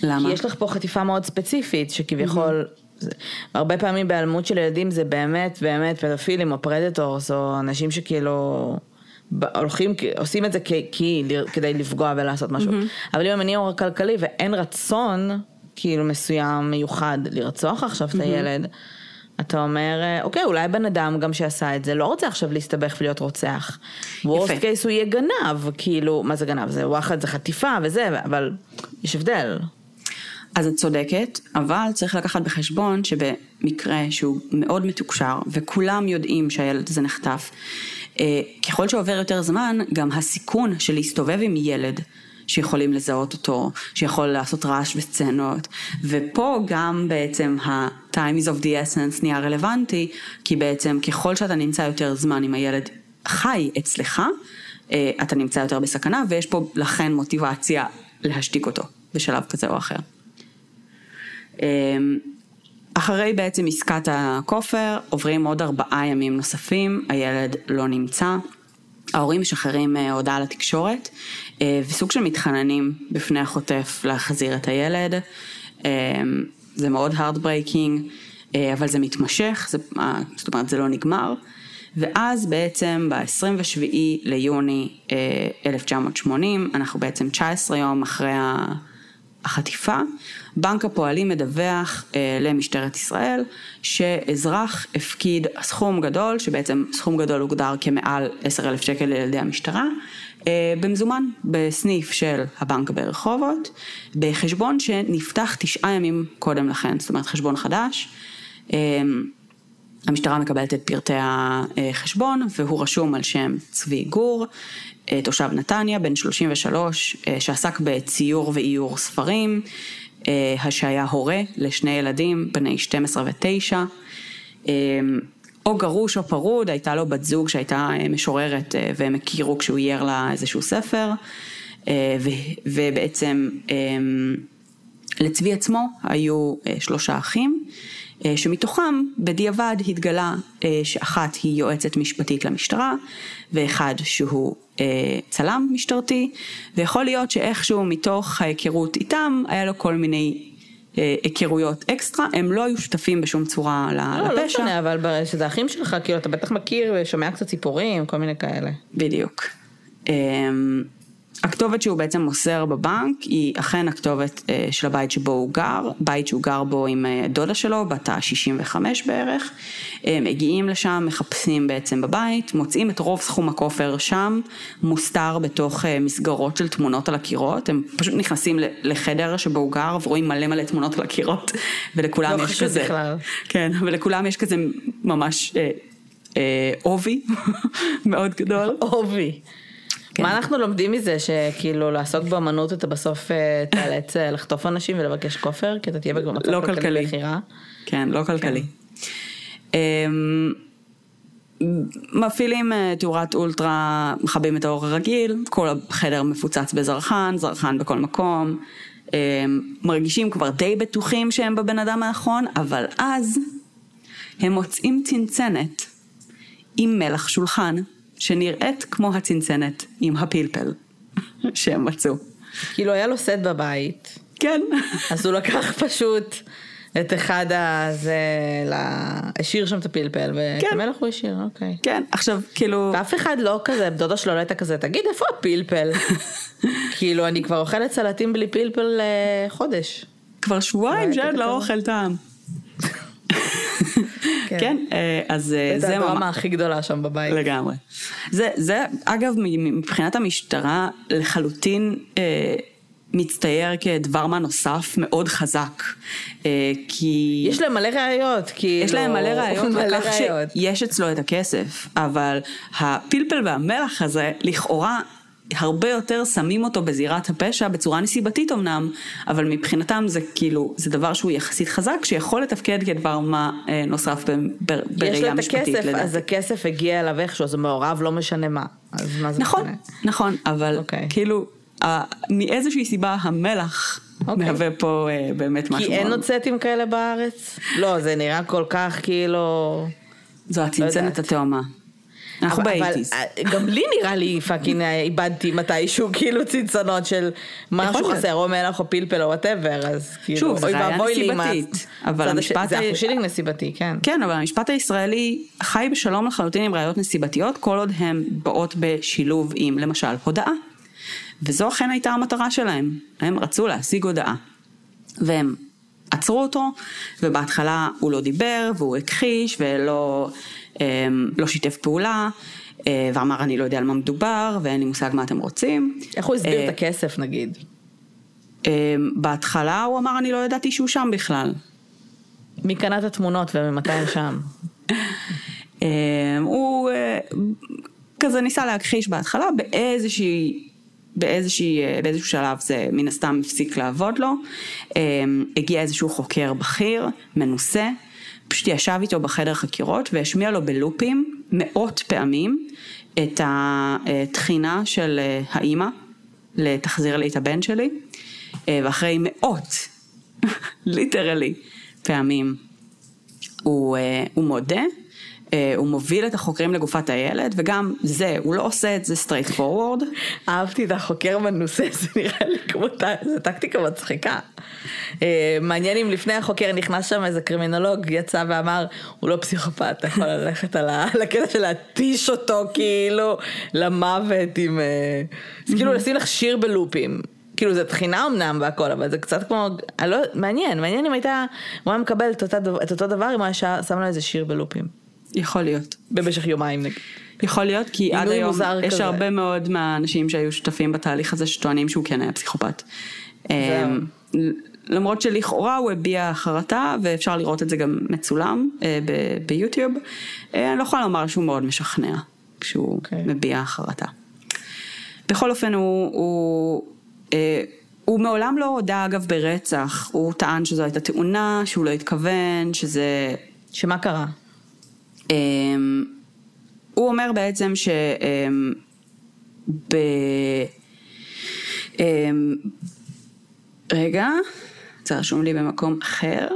למה? כי יש לך פה חטיפה מאוד ספציפית, שכביכול, זה, הרבה פעמים בהיעלמות של ילדים זה באמת באמת פדופילים או predators, או אנשים שכאילו הולכים, עושים את זה כי, כי, כדי לפגוע ולעשות משהו. אבל אם המניע הוא כלכלי ואין רצון, כאילו מסוים מיוחד לרצוח עכשיו את הילד, אתה אומר, אה, אוקיי, אולי בן אדם גם שעשה את זה לא רוצה עכשיו להסתבך ולהיות רוצח. וורסט קייס הוא יהיה גנב, כאילו, מה זה גנב? זה וואחד, זה חטיפה וזה, אבל יש הבדל. אז את צודקת, אבל צריך לקחת בחשבון שבמקרה שהוא מאוד מתוקשר וכולם יודעים שהילד הזה נחטף, ככל שעובר יותר זמן, גם הסיכון של להסתובב עם ילד שיכולים לזהות אותו, שיכול לעשות רעש וסצנות, ופה גם בעצם ה-time is of the essence נהיה רלוונטי, כי בעצם ככל שאתה נמצא יותר זמן עם הילד חי אצלך, אה, אתה נמצא יותר בסכנה, ויש פה לכן מוטיבציה להשתיק אותו בשלב כזה או אחר. אחרי בעצם עסקת הכופר, עוברים עוד ארבעה ימים נוספים, הילד לא נמצא. ההורים משחררים אה, הודעה לתקשורת אה, וסוג של מתחננים בפני החוטף להחזיר את הילד. אמ, זה מאוד אה, אבל זה מתמשך, זה, זאת אומרת זה לא נגמר. ואז בעצם ב-27 ליוני 1980, אנחנו בעצם 19 יום אחרי החטיפה, בנק הפועלים מדווח אה, למשטרת ישראל שאזרח הפקיד סכום גדול, שבעצם סכום גדול הוגדר כמעל 10 אלף שקל לילדי המשטרה, אה, במזומן בסניף של הבנק ברחובות, בחשבון שנפתח תשעה ימים קודם לכן, זאת אומרת חשבון חדש. אה, המשטרה מקבלת את פרטי החשבון והוא רשום על שם צבי גור, תושב נתניה, בן 33, אה, שעסק בציור ואיור ספרים, אה, שהיה הורה לשני ילדים, בני 12 ו-9, או גרוש או פרוד, הייתה לו בת זוג שהייתה משוררת והם הכירו כשהוא אייר לה איזשהו ספר, ובעצם לצבי עצמו היו שלושה אחים. שמתוכם בדיעבד התגלה שאחת היא יועצת משפטית למשטרה ואחד שהוא אה, צלם משטרתי, ויכול להיות שאיכשהו מתוך ההיכרות איתם, היה לו כל מיני אה, היכרויות אקסטרה, הם לא היו שותפים בשום צורה לא, לפשע. לא משנה, אבל שזה אחים שלך, כאילו אתה בטח מכיר ושומע קצת סיפורים, כל מיני כאלה. בדיוק. אה, הכתובת שהוא בעצם מוסר בבנק היא אכן הכתובת אה, של הבית שבו הוא גר, בית שהוא גר בו עם אה, דודה שלו, בת ה-65 בערך. הם מגיעים לשם, מחפשים בעצם בבית, מוצאים את רוב סכום הכופר שם, מוסתר בתוך אה, מסגרות של תמונות על הקירות, הם פשוט נכנסים לחדר שבו הוא גר ורואים מלא מלא תמונות על הקירות, ולכולם לא יש כזה, בכלל. כן, ולכולם יש כזה ממש עובי מאוד גדול. עובי. כן. מה אנחנו לומדים מזה שכאילו לעסוק באמנות אתה בסוף אה, תיאלץ אה, לחטוף אנשים ולבקש כופר כי אתה תהיה במצב לא כלכלי בחירה? כן, לא כלכלי. כן. מפעילים אה, תאורת אולטרה, מכבים את האור הרגיל, כל החדר מפוצץ בזרחן, זרחן בכל מקום. מרגישים כבר די בטוחים שהם בבן אדם הנכון, אבל אז הם מוצאים צנצנת עם מלח שולחן שנראית כמו הצנצנת עם הפלפל שהם מצאו. כאילו היה לו סט בבית. כן. אז הוא לקח פשוט את אחד הזה, לה... השאיר שם את הפלפל, ואת כן. המלח הוא השאיר, אוקיי. כן, עכשיו כאילו... ואף אחד לא כזה, דודה שלו לא הייתה כזה, תגיד איפה הפלפל? כאילו אני כבר אוכלת סלטים בלי פלפל אה, חודש. כבר שבועיים שאין הייתה לא. אוכל טעם. כן, אה, אז אה, זה זה הדרמה ממש... הכי גדולה שם בבית. לגמרי. זה, זה אגב מבחינת המשטרה לחלוטין אה, מצטייר כדבר מה נוסף מאוד חזק. אה, כי... יש להם מלא ראיות, כאילו. יש להם מלא ראיות מלא לכך ראיות. שיש אצלו את הכסף, אבל הפלפל והמלח הזה לכאורה הרבה יותר שמים אותו בזירת הפשע בצורה נסיבתית אמנם, אבל מבחינתם זה כאילו, זה דבר שהוא יחסית חזק, שיכול לתפקד כדבר מה אה, נוסף בראייה משפטית. יש לו את הכסף, אז הכסף הגיע אליו איכשהו, זה מעורב, לא משנה מה. אז מה זה נכון, משנה? נכון, אבל אוקיי. okay. כאילו, אה, מאיזושהי סיבה המלח okay. אוקיי. מהווה פה אה, באמת משהו כי אין נוצטים כאלה בארץ? לא, זה נראה כל כך כאילו... זו הצנצנת יודעת. התאומה. אנחנו באייטיז. אה, גם לי נראה לי פאקינג אה, איבדתי מתישהו כאילו צנצנות של משהו. חסר או מלח או פלפל או וואטאבר אז כאילו שוב, זה אוי ראייה ואבוי לי עם ה- נסיבתית, אבל המשפט זה ה- אחוז שילינג נסיבתי כן. כן, אבל המשפט הישראלי חי בשלום לחלוטין עם ראיות נסיבתיות, כל עוד הן באות בשילוב עם למשל הודאה. וזו אכן הייתה המטרה שלהם. הם רצו להשיג הודאה. והם עצרו אותו, ובהתחלה הוא לא דיבר, והוא הכחיש, ולא לא שיתף פעולה, אה, ואמר אני לא יודע על מה מדובר, ואין לי מושג מה אתם רוצים. איך הוא הסביר אה, את הכסף נגיד? אמ, בהתחלה הוא אמר אני לא ידעתי שהוא שם בכלל. מי קנה את התמונות וממתי הם שם? אמ, הוא אה, כזה ניסה להכחיש בהתחלה באיזושהי... באיזושהי, אה, באיזשהו שלב זה מן הסתם הפסיק לעבוד לו, אמ, הגיע איזשהו חוקר בכיר, מנוסה, פשוט ישב איתו בחדר חקירות והשמיע לו בלופים מאות פעמים את התחינה של אה, האימא לתחזיר לי את הבן שלי, אה, ואחרי מאות, ליטרלי, פעמים הוא, אה, הוא מודה, הוא מוביל את החוקרים לגופת הילד, וגם זה, הוא לא עושה את זה straight forward. אהבתי את החוקר מנוסה, זה נראה לי כמו, זה טקטיקה מצחיקה. אה, מעניין אם לפני החוקר נכנס שם איזה קרימינולוג, יצא ואמר, הוא לא פסיכופת, אתה יכול ללכת על הקטע של להתיש אותו כאילו למוות עם... אה, זה כאילו לשים לך שיר בלופים. כאילו זה תחינה אמנם והכל, אבל זה קצת כמו, לא, מעניין, מעניין אם הייתה, הוא היה מקבל את, אותה, את אותו דבר אם הוא היה שם לו איזה שיר בלופים. יכול להיות. במשך יומיים נגיד. יכול להיות, כי עד היום יש כזה. הרבה מאוד מהאנשים שהיו שותפים בתהליך הזה שטוענים שהוא כן היה פסיכופת. אמ, למרות שלכאורה הוא הביע חרטה, ואפשר לראות את זה גם מצולם אה, ב- ביוטיוב, אה, אני לא יכולה לומר שהוא מאוד משכנע כשהוא אוקיי. מביע חרטה. בכל אופן הוא, הוא, אה, הוא מעולם לא הודה אגב ברצח, הוא טען שזו הייתה תאונה, שהוא לא התכוון, שזה... שמה קרה? אמ, הוא אומר בעצם ש... אמ, ב... אמ, רגע, זה רשום לי במקום אחר.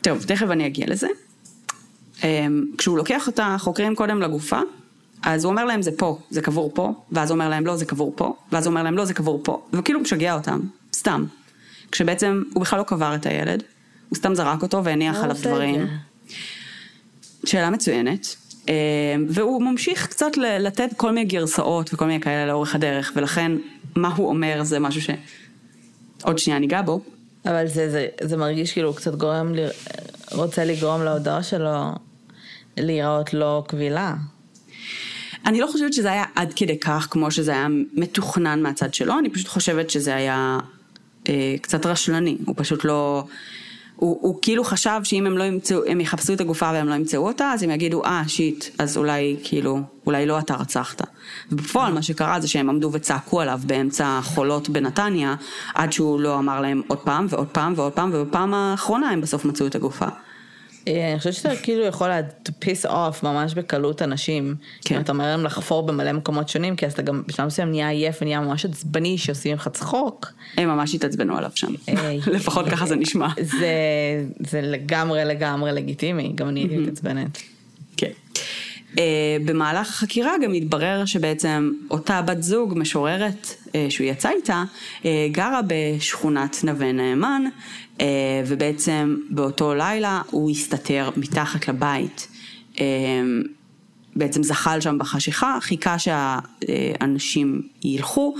טוב, תכף אני אגיע לזה. כשהוא לוקח את החוקרים קודם לגופה, אז הוא אומר להם זה פה, זה קבור פה, ואז הוא אומר להם לא, זה קבור פה, ואז הוא אומר להם לא, זה קבור פה, וכאילו משגע אותם, סתם. כשבעצם הוא בכלל לא קבר את הילד, הוא סתם זרק אותו והניח הוא עליו דברים. שאלה מצוינת. אה, והוא ממשיך קצת ל- לתת כל מיני גרסאות וכל מיני כאלה לאורך הדרך, ולכן מה הוא אומר זה משהו ש... עוד שנייה ניגע בו. אבל זה, זה, זה מרגיש כאילו הוא קצת גורם, לי, רוצה לגרום להודעה שלו להיראות לא קבילה. אני לא חושבת שזה היה עד כדי כך כמו שזה היה מתוכנן מהצד שלו, אני פשוט חושבת שזה היה אה, קצת רשלני, הוא פשוט לא... הוא, הוא כאילו חשב שאם הם לא ימצאו, הם יחפשו את הגופה והם לא ימצאו אותה, אז הם יגידו, אה, שיט, אז אולי, כאילו, אולי לא אתה רצחת. ובפועל מה שקרה זה שהם עמדו וצעקו עליו באמצע החולות בנתניה, עד שהוא לא אמר להם עוד פעם ועוד פעם ועוד פעם, ובפעם האחרונה הם בסוף מצאו את הגופה. אה, אני חושבת שאתה כאילו יכול to piss off ממש בקלות אנשים. כן. כן. אתה אומר להם לחפור במלא מקומות שונים, כי אז אתה גם בשלב מסוים נהיה עייף ונהיה ממש עצבני שעושים לך צחוק. הם ממש התעצבנו עליו שם. אה, לפחות ככה זה נשמע. זה, זה לגמרי לגמרי לגיטימי, גם אני הייתי מתעצבנת. כן. Uh, במהלך החקירה גם התברר שבעצם אותה בת זוג משוררת uh, שהוא יצא איתה, uh, גרה בשכונת נווה נאמן, ובעצם באותו לילה הוא הסתתר מתחת לבית. בעצם זחל שם בחשיכה, חיכה שהאנשים ילכו,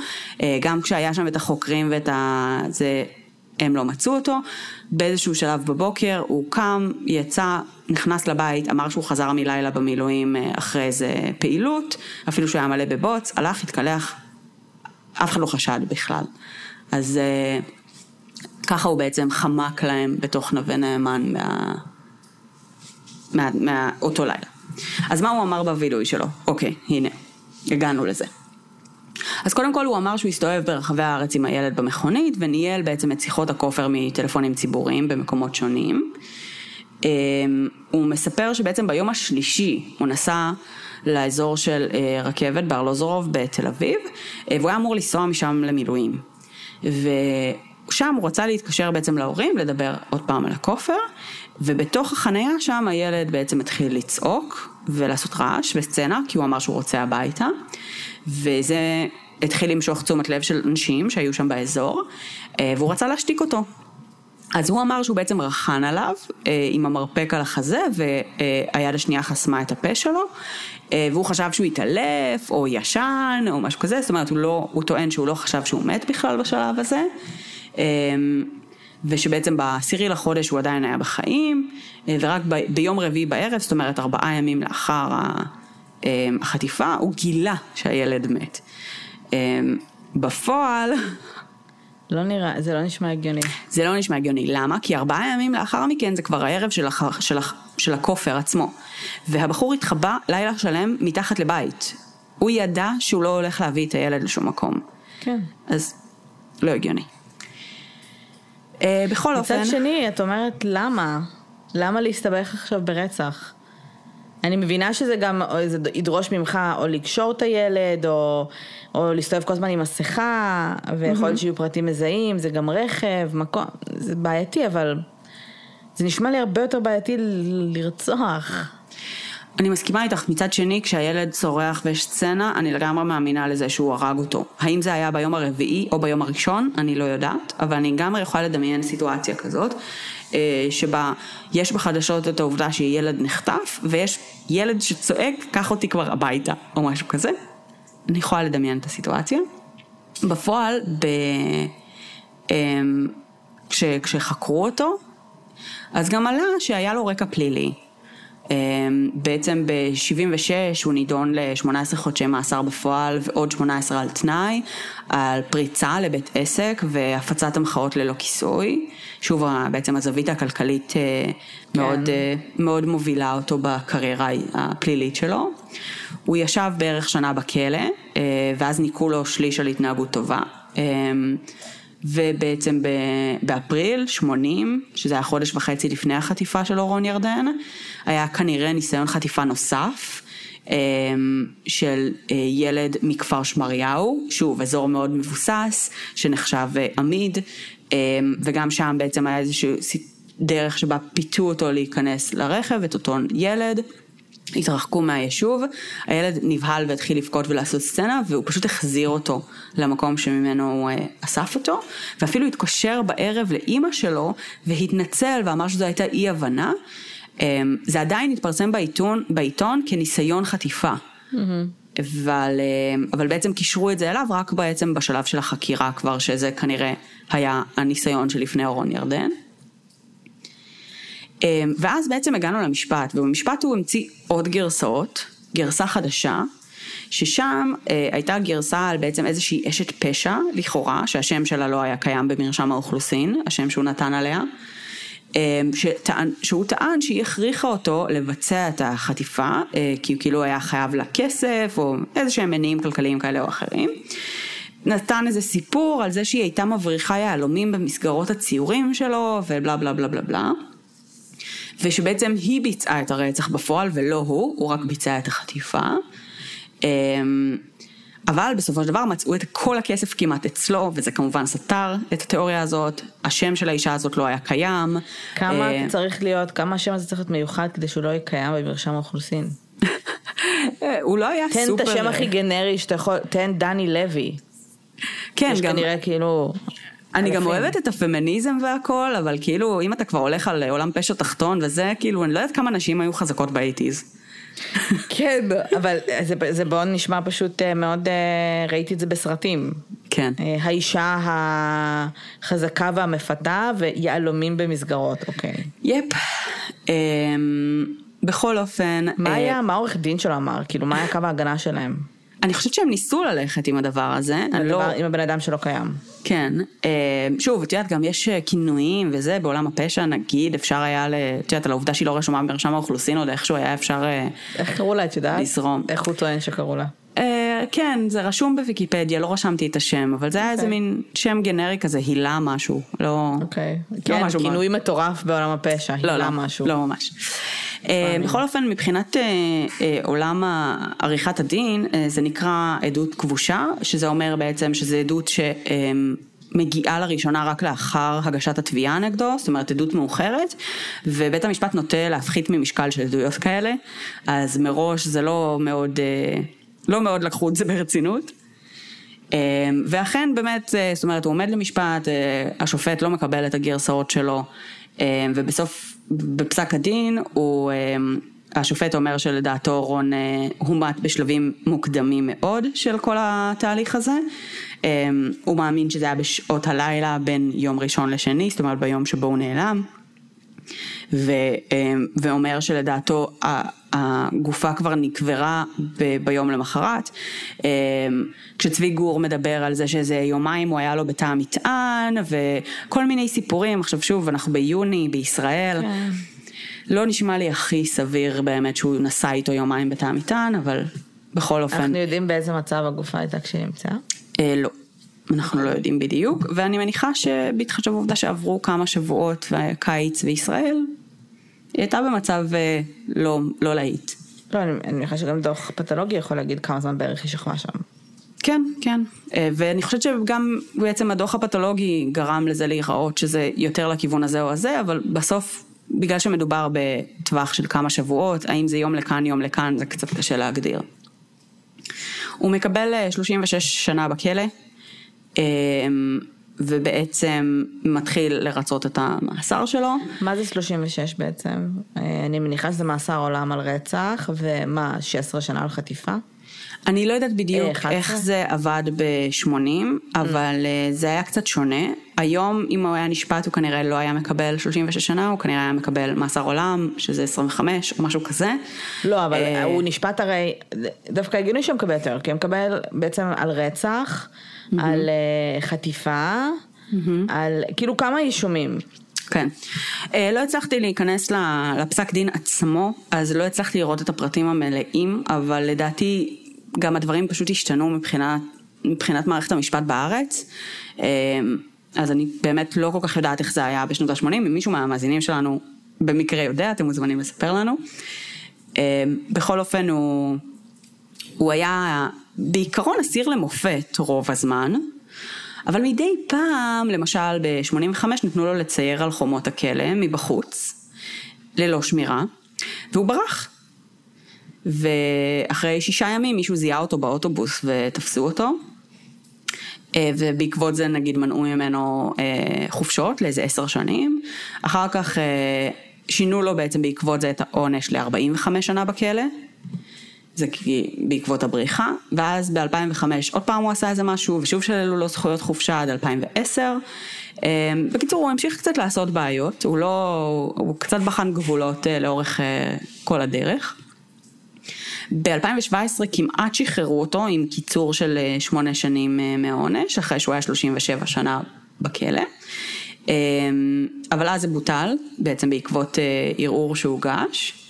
גם כשהיה שם את החוקרים ואת ה... זה, הם לא מצאו אותו. באיזשהו שלב בבוקר הוא קם, יצא, נכנס לבית, אמר שהוא חזר מלילה במילואים אה, אחרי איזה פעילות, אפילו שהוא היה מלא בבוץ, הלך, התקלח, אף אחד לא חשד בכלל. אז אה, ככה הוא בעצם חמק להם בתוך נווה נאמן מה... מה... מאותו לילה. אז מה הוא אמר בווידוי שלו? אוקיי, הנה, הגענו לזה. אז קודם כל הוא אמר שהוא הסתובב ברחבי הארץ עם הילד במכונית וניהל בעצם את שיחות הכופר מטלפונים ציבוריים במקומות שונים. אמ, הוא מספר שבעצם ביום השלישי הוא נסע לאזור של אה, רכבת בארלוזורוב בתל אביב, אה, והוא היה אמור לנסוע משם למילואים. ושם הוא רצה להתקשר בעצם להורים, לדבר עוד פעם על הכופר, ובתוך החנייה שם הילד בעצם התחיל לצעוק ולעשות רעש וסצנה, כי הוא אמר שהוא רוצה הביתה, וזה התחיל למשוך תשומת לב של אנשים שהיו שם באזור, אה, והוא רצה להשתיק אותו. אז הוא אמר שהוא בעצם רכן עליו אה, עם המרפק על החזה והיד השנייה חסמה את הפה שלו אה, והוא חשב שהוא התעלף או ישן או משהו כזה, זאת אומרת הוא, לא, הוא טוען שהוא לא חשב שהוא מת בכלל בשלב הזה אה, ושבעצם בעשירי לחודש הוא עדיין היה בחיים ורק ב, ביום רביעי בערב, זאת אומרת ארבעה ימים לאחר החטיפה, הוא גילה שהילד מת. בפועל לא נראה, זה לא נשמע הגיוני. זה לא נשמע הגיוני, למה? כי ארבעה ימים לאחר מכן זה כבר הערב של, הח... של, הח... של הכופר עצמו. והבחור התחבא לילה שלם מתחת לבית. הוא ידע שהוא לא הולך להביא את הילד לשום מקום. כן. אז לא הגיוני. Uh, בכל מצד אופן... מצד שני, את אומרת, למה? למה להסתבך עכשיו ברצח? אני מבינה שזה גם, זה ידרוש ממך או לקשור את הילד, או, או להסתובב כל הזמן עם מסכה, ויכול להיות mm-hmm. שיהיו פרטים מזהים, זה גם רכב, מקום, זה בעייתי, אבל זה נשמע לי הרבה יותר בעייתי לרצוח. אני מסכימה איתך, מצד שני, כשהילד צורח ויש סצנה, אני לגמרי מאמינה לזה שהוא הרג אותו. האם זה היה ביום הרביעי או ביום הראשון, אני לא יודעת, אבל אני גם יכולה לדמיין סיטואציה כזאת, אה, שבה יש בחדשות את העובדה שילד נחטף, ויש ילד שצועק, קח אותי כבר הביתה, או משהו כזה. אני יכולה לדמיין את הסיטואציה. בפועל, ב... אמ, כש... כשחקרו אותו, אז גם עלה שהיה לו רקע פלילי. אמ, בעצם ב-76 הוא נידון ל-18 חודשי מאסר בפועל ועוד 18 על תנאי, על פריצה לבית עסק והפצת המחאות ללא כיסוי. שוב, בעצם הזווית הכלכלית אה, כן. מאוד, אה, מאוד מובילה אותו בקריירה הפלילית שלו. הוא ישב בערך שנה בכלא, אה, ואז ניקו לו שליש על התנהגות טובה. ובעצם באפריל 80, שזה היה חודש וחצי לפני החטיפה של אורון ירדן, היה כנראה ניסיון חטיפה נוסף. אמ, של אה, ילד מכפר שמריהו, שוב אזור מאוד מבוסס, שנחשב אה, עמיד, אמ, וגם שם בעצם היה איזושהי דרך שבה פיתו אותו להיכנס לרכב, את אותו ילד. התרחקו מהיישוב, הילד נבהל והתחיל לבכות ולעשות סצנה והוא פשוט החזיר אותו למקום שממנו הוא אה, אסף אותו ואפילו התקשר בערב לאימא שלו והתנצל ואמר שזו הייתה אי הבנה. אמ, זה עדיין התפרסם בעיתון, בעיתון כניסיון חטיפה. Mm-hmm. אבל, אמ, אבל בעצם קישרו את זה אליו רק בעצם בשלב של החקירה כבר שזה כנראה היה הניסיון שלפני אורון ירדן. אמ, ואז בעצם הגענו למשפט, ובמשפט הוא המציא עוד גרסאות, גרסה חדשה, ששם אה, הייתה גרסה על בעצם איזושהי אשת פשע, לכאורה, שהשם שלה לא היה קיים במרשם האוכלוסין, השם שהוא נתן עליה, אה, שטען, שהוא טען שהיא הכריחה אותו לבצע את החטיפה, אה, כי הוא כאילו היה חייב לה כסף, או איזה שהם מניעים כלכליים כאלה או אחרים. נתן איזה סיפור על זה שהיא הייתה מבריחה יהלומים במסגרות הציורים שלו, ובלה בלה בלה בלה בלה. ושבעצם היא ביצעה את הרצח בפועל ולא הוא, הוא רק ביצע את החטיפה. אמ, אבל בסופו של דבר מצאו את כל הכסף כמעט אצלו, וזה כמובן סתר את התיאוריה הזאת, השם של האישה הזאת לא היה קיים. כמה אה, צריך להיות, כמה השם הזה צריך להיות מיוחד כדי שהוא לא יהיה קיים במרשם האוכלוסין? הוא לא היה תן סופר... תן את השם הכי גנרי שאתה יכול, תן דני לוי. כן, יש גם... כנראה כאילו... אני גם אוהבת את הפמיניזם והכל, אבל כאילו, אם אתה כבר הולך על עולם פשע תחתון וזה, כאילו, אני לא יודעת כמה נשים היו חזקות באייטיז. כן, אבל זה, זה מאוד נשמע פשוט אה, מאוד, אה, ראיתי את זה בסרטים. כן. אה, האישה החזקה והמפתה ויהלומים במסגרות, אוקיי. יפ. אמ, בכל אופן... מה היה, מה העורך דין שלו אמר? כאילו, מה היה קו ההגנה שלהם? אני חושבת שהם ניסו ללכת עם הדבר הזה. אני לא... עם הבן אדם שלא קיים. כן. אה, שוב, את יודעת, גם יש אה, כינויים וזה, בעולם הפשע, נגיד, אפשר היה, את יודעת, על העובדה שהיא לא רשומה במרשם האוכלוסין, עוד איכשהו היה אפשר... איך קראו לה, את יודעת? לזרום. איך הוא טוען שקראו לה? כן, זה רשום בוויקיפדיה, לא רשמתי את השם, אבל זה היה איזה אוקיי. מין שם גנרי כזה, הילה משהו, לא... אוקיי. לא כן, כינוי מטורף בעולם הפשע, לא, הילה לא, משהו. לא ממש. אה, בכל אופן, מבחינת אה, אה, עולם עריכת הדין, זה נקרא עדות כבושה, שזה אומר בעצם שזו עדות שמגיעה לראשונה רק לאחר הגשת התביעה נגדו, זאת אומרת עדות מאוחרת, ובית המשפט נוטה להפחית ממשקל של עדויות כאלה, אז מראש זה לא מאוד, אה, לא מאוד לקחו את זה ברצינות. אה, ואכן באמת, אה, זאת אומרת, הוא עומד למשפט, אה, השופט לא מקבל את הגרסאות שלו, אה, ובסוף, בפסק הדין, הוא, אה, השופט אומר שלדעתו רון אה, הומת בשלבים מוקדמים מאוד של כל התהליך הזה. הוא מאמין שזה היה בשעות הלילה בין יום ראשון לשני, זאת אומרת ביום שבו הוא נעלם. ו, אה, ואומר שלדעתו הגופה כבר נקברה ב, ביום למחרת. אה, כשצבי גור מדבר על זה שאיזה יומיים הוא היה לו בתא המטען וכל מיני סיפורים, עכשיו שוב אנחנו ביוני בישראל, כן. לא נשמע לי הכי סביר באמת שהוא נסע איתו יומיים בתא המטען, אבל בכל אופן, אנחנו יודעים באיזה מצב הגופה הייתה כשהיא נמצאה? אה, לא. אנחנו לא יודעים בדיוק, ואני מניחה שבהתחשב בעובדה שעברו כמה שבועות וקיץ בישראל, היא הייתה במצב אה, לא, לא להיט. לא, אני אני מניחה שגם דוח פתולוגי יכול להגיד כמה זמן בערך היא שכבה שם. כן, כן. אה, ואני חושבת שגם בעצם הדוח הפתולוגי גרם לזה להיראות שזה יותר לכיוון הזה או הזה, אבל בסוף, בגלל שמדובר בטווח של כמה שבועות, האם זה יום לכאן, יום לכאן, זה קצת קשה להגדיר. הוא מקבל אה, 36 שנה בכלא, אה, ובעצם מתחיל לרצות את המאסר שלו. מה זה 36 בעצם? אה, אני מניחה שזה מאסר עולם על רצח, ומה, 16 שנה על חטיפה? אני לא יודעת אה, בדיוק 11? איך זה עבד ב-80, אבל אה, זה היה קצת שונה. היום, אם הוא היה נשפט, הוא כנראה לא היה מקבל 36 שנה, הוא כנראה היה מקבל מאסר עולם, שזה 25 או משהו כזה. לא, אבל אה, הוא נשפט הרי, דווקא הגיוני שהוא מקבל יותר, כי הוא מקבל בעצם על רצח, על אה, חטיפה, על כאילו כמה אישומים. כן. אה, לא הצלחתי להיכנס לפסק דין עצמו, אז לא הצלחתי לראות את הפרטים המלאים, אבל לדעתי גם הדברים פשוט השתנו מבחינת, מבחינת מערכת המשפט בארץ. אה, אז אני באמת לא כל כך יודעת איך זה היה בשנות ה-80, אם מישהו מהמאזינים שלנו במקרה יודע, אתם מוזמנים לספר לנו. בכל אופן הוא, הוא היה בעיקרון אסיר למופת רוב הזמן, אבל מדי פעם, למשל ב-85 נתנו לו לצייר על חומות הכלא מבחוץ, ללא שמירה, והוא ברח. ואחרי שישה ימים מישהו זיהה אותו באוטובוס ותפסו אותו. אה, ובעקבות זה נגיד מנעו ממנו אה, חופשות לאיזה עשר שנים. אחר כך אה, שינו לו בעצם בעקבות זה את העונש ל-45 שנה בכלא. זה כי בעקבות הבריחה, ואז ב-2005 עוד פעם הוא עשה איזה משהו, ושוב שללו לו זכויות חופשה עד 2010. אה, בקיצור, הוא המשיך קצת לעשות בעיות, הוא לא, הוא קצת בחן גבולות אה, לאורך אה, כל הדרך. ב-2017 כמעט שחררו אותו עם קיצור של אה, שמונה שנים מהעונש, אחרי שהוא היה 37 שנה בכלא. אה, אבל אז זה בוטל, בעצם בעקבות ערעור שהוגש.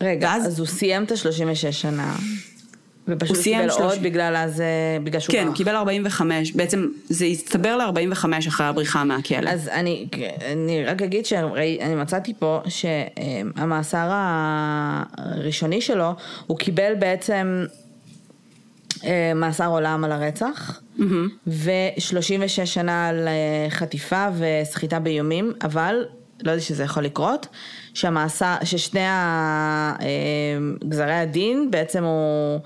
רגע, ואז- אז הוא סיים את ה-36 שנה, ופשוט הוא קיבל עוד בגלל אז, אה, בגלל שהוא כן, הוא. קיבל 45, בעצם זה הצטבר ל-45 אחרי הבריחה מהכלא. אז אני, אני רק אגיד שאני מצאתי פה שהמאסר הראשוני שלו, הוא קיבל בעצם אה, מאסר עולם על הרצח, ו-36 שנה על חטיפה וסחיטה באיומים, אבל, לא יודעת שזה יכול לקרות, שהמאסר, ששני אה, גזרי הדין בעצם הוא...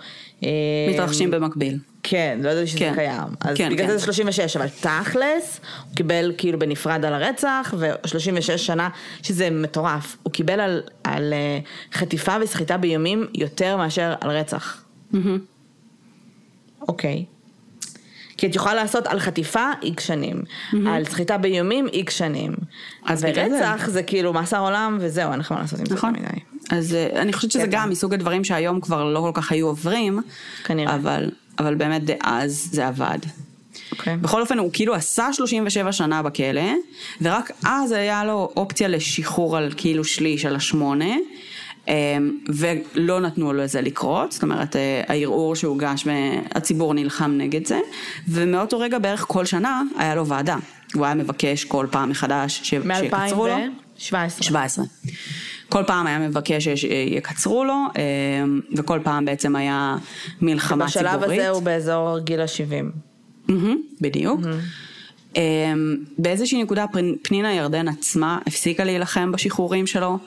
אה, מתרחשים במקביל. כן, לא ידעתי שזה כן. קיים. אז כן, בגלל כן. זה זה 36, אבל תכלס, הוא קיבל כאילו בנפרד על הרצח, ו-36 שנה, שזה מטורף. הוא קיבל על, על אה, חטיפה וסחיטה באיומים יותר מאשר על רצח. אוקיי. כי את יכולה לעשות על חטיפה איקס שנים, על סחיטה באיומים איקס שנים. אז בגלל זה. ורצח זה כאילו מאסר עולם וזהו, אין לך מה לעשות עם זה נכון. יותר מדי. אז אה, אני חושבת שזה קטע. גם מסוג הדברים שהיום כבר לא כל כך היו עוברים. כנראה. אבל, אבל באמת דאז זה עבד. אוקיי. בכל אופן הוא כאילו עשה 37 שנה בכלא, ורק אז היה לו אופציה לשחרור על כאילו שליש על השמונה. ולא נתנו לזה לקרות, זאת אומרת הערעור שהוגש והציבור נלחם נגד זה, ומאותו רגע בערך כל שנה היה לו ועדה, הוא היה מבקש כל פעם מחדש ש... שיקצרו לו. מ-2017. 17. כל פעם היה מבקש שיקצרו לו, וכל פעם בעצם היה מלחמה בשלב ציבורית. הזה הוא באזור גיל ה-70. מהמם, בדיוק. אמ, באיזושהי נקודה פנ- פנינה ירדן עצמה הפסיקה להילחם בשחרורים שלו. אה,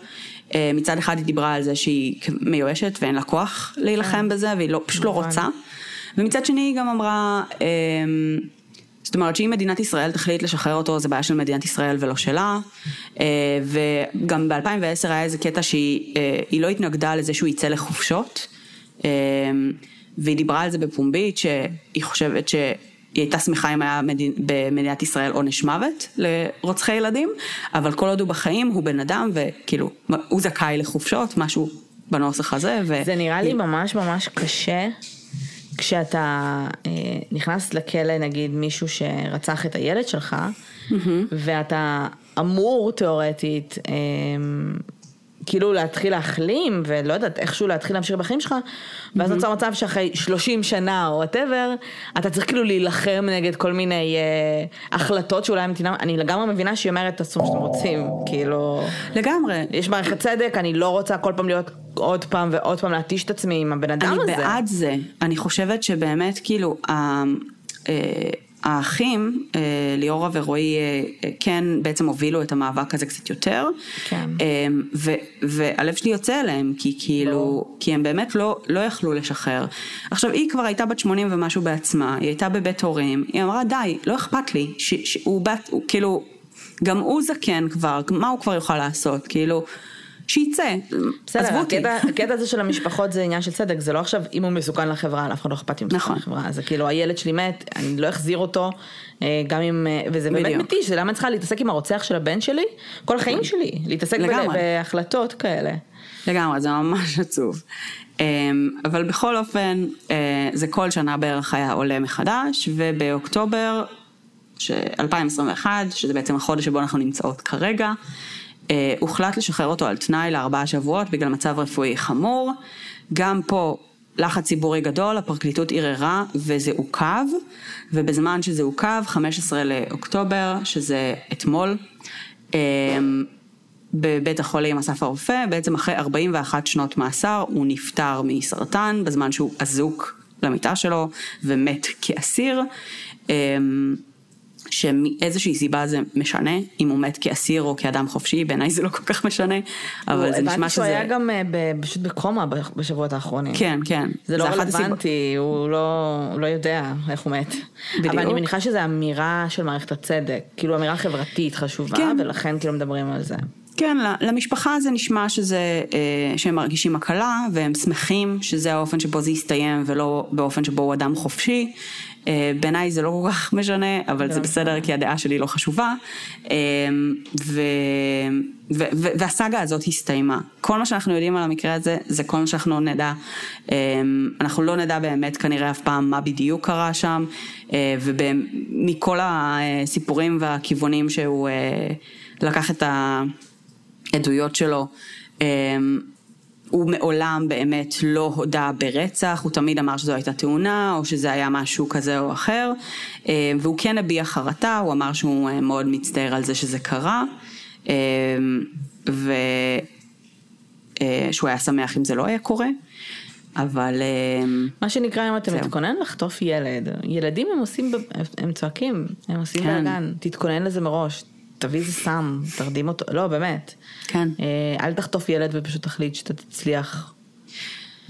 מצד אחד היא דיברה על זה שהיא מיואשת ואין לה כוח להילחם בזה והיא לא, פשוט לא כמובן. רוצה. ומצד שני היא גם אמרה, אמ, זאת אומרת שאם מדינת ישראל תחליט לשחרר אותו זה בעיה של מדינת ישראל ולא שלה. אה, וגם ב-2010 היה איזה קטע שהיא אה, לא התנגדה לזה שהוא יצא לחופשות. אמ, והיא דיברה על זה בפומבית שהיא חושבת שהיא הייתה שמחה אם היה מדין, במדינת ישראל עונש מוות לרוצחי ילדים, אבל כל עוד הוא בחיים הוא בן אדם וכאילו הוא זכאי לחופשות, משהו בנוסח הזה. ו... זה נראה לי ממש ממש קשה כשאתה אה, נכנס לכלא, נגיד מישהו שרצח את הילד שלך, ואתה אמור תיאורטית, אה, כאילו להתחיל להחלים, ולא יודעת, איכשהו להתחיל להמשיך בחיים שלך, ואז נוצר מצב שאחרי 30 שנה או וואטאבר, אתה צריך כאילו להילחם נגד כל מיני אה, החלטות שאולי המדינה, אני לגמרי מבינה שהיא אומרת, תעשו מה שאתם רוצים, כאילו... לגמרי. יש מערכת צדק, אני לא רוצה כל פעם להיות עוד פעם ועוד פעם להתיש את עצמי עם הבן אדם הזה. אני בעד זה. אני חושבת שבאמת כאילו ה- אה, האחים, אה, ליאורה ורועי, אה, אה, כן בעצם הובילו את המאבק הזה קצת יותר. כן. ו- והלב שלי יוצא אליהם, כי כאילו, כי הם באמת לא, לא יכלו לשחרר. עכשיו היא כבר הייתה בת 80 ומשהו בעצמה, היא הייתה בבית הורים, היא אמרה די, לא אכפת לי, ש- שהוא בת, הוא כאילו, גם הוא זקן כבר, מה הוא כבר יוכל לעשות, כאילו, עזבו בסדר, אותי. הקטע, הקטע הזה של המשפחות זה עניין של צדק, זה לא עכשיו אם הוא מסוכן לחברה, לאף אחד לא אכפת אם הוא מסוכן נכון. לחברה, זה כאילו הילד שלי מת, אני לא אחזיר אותו, אה, גם אם, אה, וזה באמת. מתיש, זה למה אני צריכה להתעסק עם הרוצח של הבן שלי, כל החיים שלי, להתעסק. בהחלטות כאלה. לגמרי, זה ממש עצוב. אמ, אבל בכל אופן, אה, זה כל שנה בערך היה עולה מחדש, ובאוקטובר ש- 2021, שזה בעצם החודש שבו אנחנו נמצאות כרגע, אה, הוחלט לשחרר אותו על תנאי לארבעה שבועות בגלל מצב רפואי חמור. גם פה לחץ ציבורי גדול, הפרקליטות ערערה וזה עוכב, ובזמן שזה עוכב, 15 לאוקטובר, שזה אתמול, אמ, בבית החולים אסף הרופא, בעצם אחרי 41 שנות מאסר הוא נפטר מסרטן בזמן שהוא אזוק למיטה שלו ומת כאסיר. אמ, שמאיזושהי סיבה זה משנה, אם הוא מת כאסיר או כאדם חופשי, בעיניי זה לא כל כך משנה, אבל זה נשמע הבנתי שהוא שזה... היה גם אה, ב- פשוט בקומה בשבועות האחרונים. כן, כן. זה לא רלוונטי, הוא לא, הוא לא יודע איך הוא מת. בדיוק. אבל אני מניחה שזו אמירה של מערכת הצדק, כאילו אמירה חברתית חשובה, כן. ולכן כאילו מדברים על זה. כן, למשפחה זה נשמע שזה, אה, שהם מרגישים הקלה והם שמחים שזה האופן שבו זה יסתיים ולא באופן שבו הוא אדם חופשי. אה, בעיניי זה לא כל כך משנה, אבל זה לא בסדר כי הדעה שלי לא חשובה. אה, ו, ו, ו, והסאגה הזאת הסתיימה. כל מה שאנחנו יודעים על המקרה הזה, זה כל מה שאנחנו נדע. אה, אנחנו לא נדע באמת כנראה אף פעם מה בדיוק קרה שם, ומכל הסיפורים והכיוונים שהוא לקח את ה... עדויות שלו, הוא מעולם באמת לא הודה ברצח, הוא תמיד אמר שזו הייתה תאונה או שזה היה משהו כזה או אחר, אמ, והוא כן הביע חרטה, הוא אמר שהוא אה, מאוד מצטער על זה שזה קרה, אמ, ושהוא היה שמח אם זה לא היה קורה, אבל מה שנקרא, אם אתה זהו. מתכונן לחטוף ילד, ילדים הם עושים, הם צועקים, הם עושים כן. בלאגן, תתכונן לזה מראש, תביא איזה סם, תרדים אותו, לא באמת. כן. אה, אל תחטוף ילד ופשוט תחליט שאתה תצליח.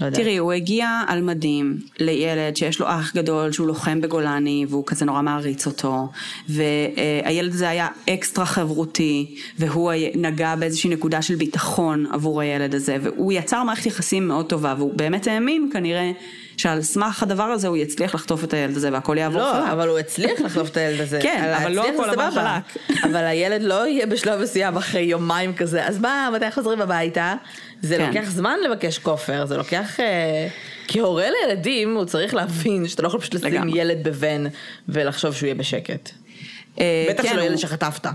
לא יודעת. תראי, הוא הגיע על מדים לילד שיש לו אח גדול שהוא לוחם בגולני והוא כזה נורא מעריץ אותו והילד הזה היה אקסטרה חברותי והוא נגע באיזושהי נקודה של ביטחון עבור הילד הזה והוא יצר מערכת יחסים מאוד טובה והוא באמת האמין כנראה שעל סמך הדבר הזה הוא יצליח לחטוף את הילד הזה והכל יעבור לא, חלק. אבל הוא הצליח לחטוף את הילד הזה. כן, אבל לא הכל עבר סבבה. אבל הילד לא יהיה בשלב מסוים אחרי יומיים כזה, אז מה, מתי חוזרים הביתה? זה כן. לוקח זמן לבקש כופר, זה לוקח... אה, כהורה לילדים הוא צריך להבין שאתה לא יכול פשוט לשים לגמרי. ילד בבן ולחשוב שהוא יהיה בשקט. אה, בטח כן, שלא הוא- ילד שחטפת.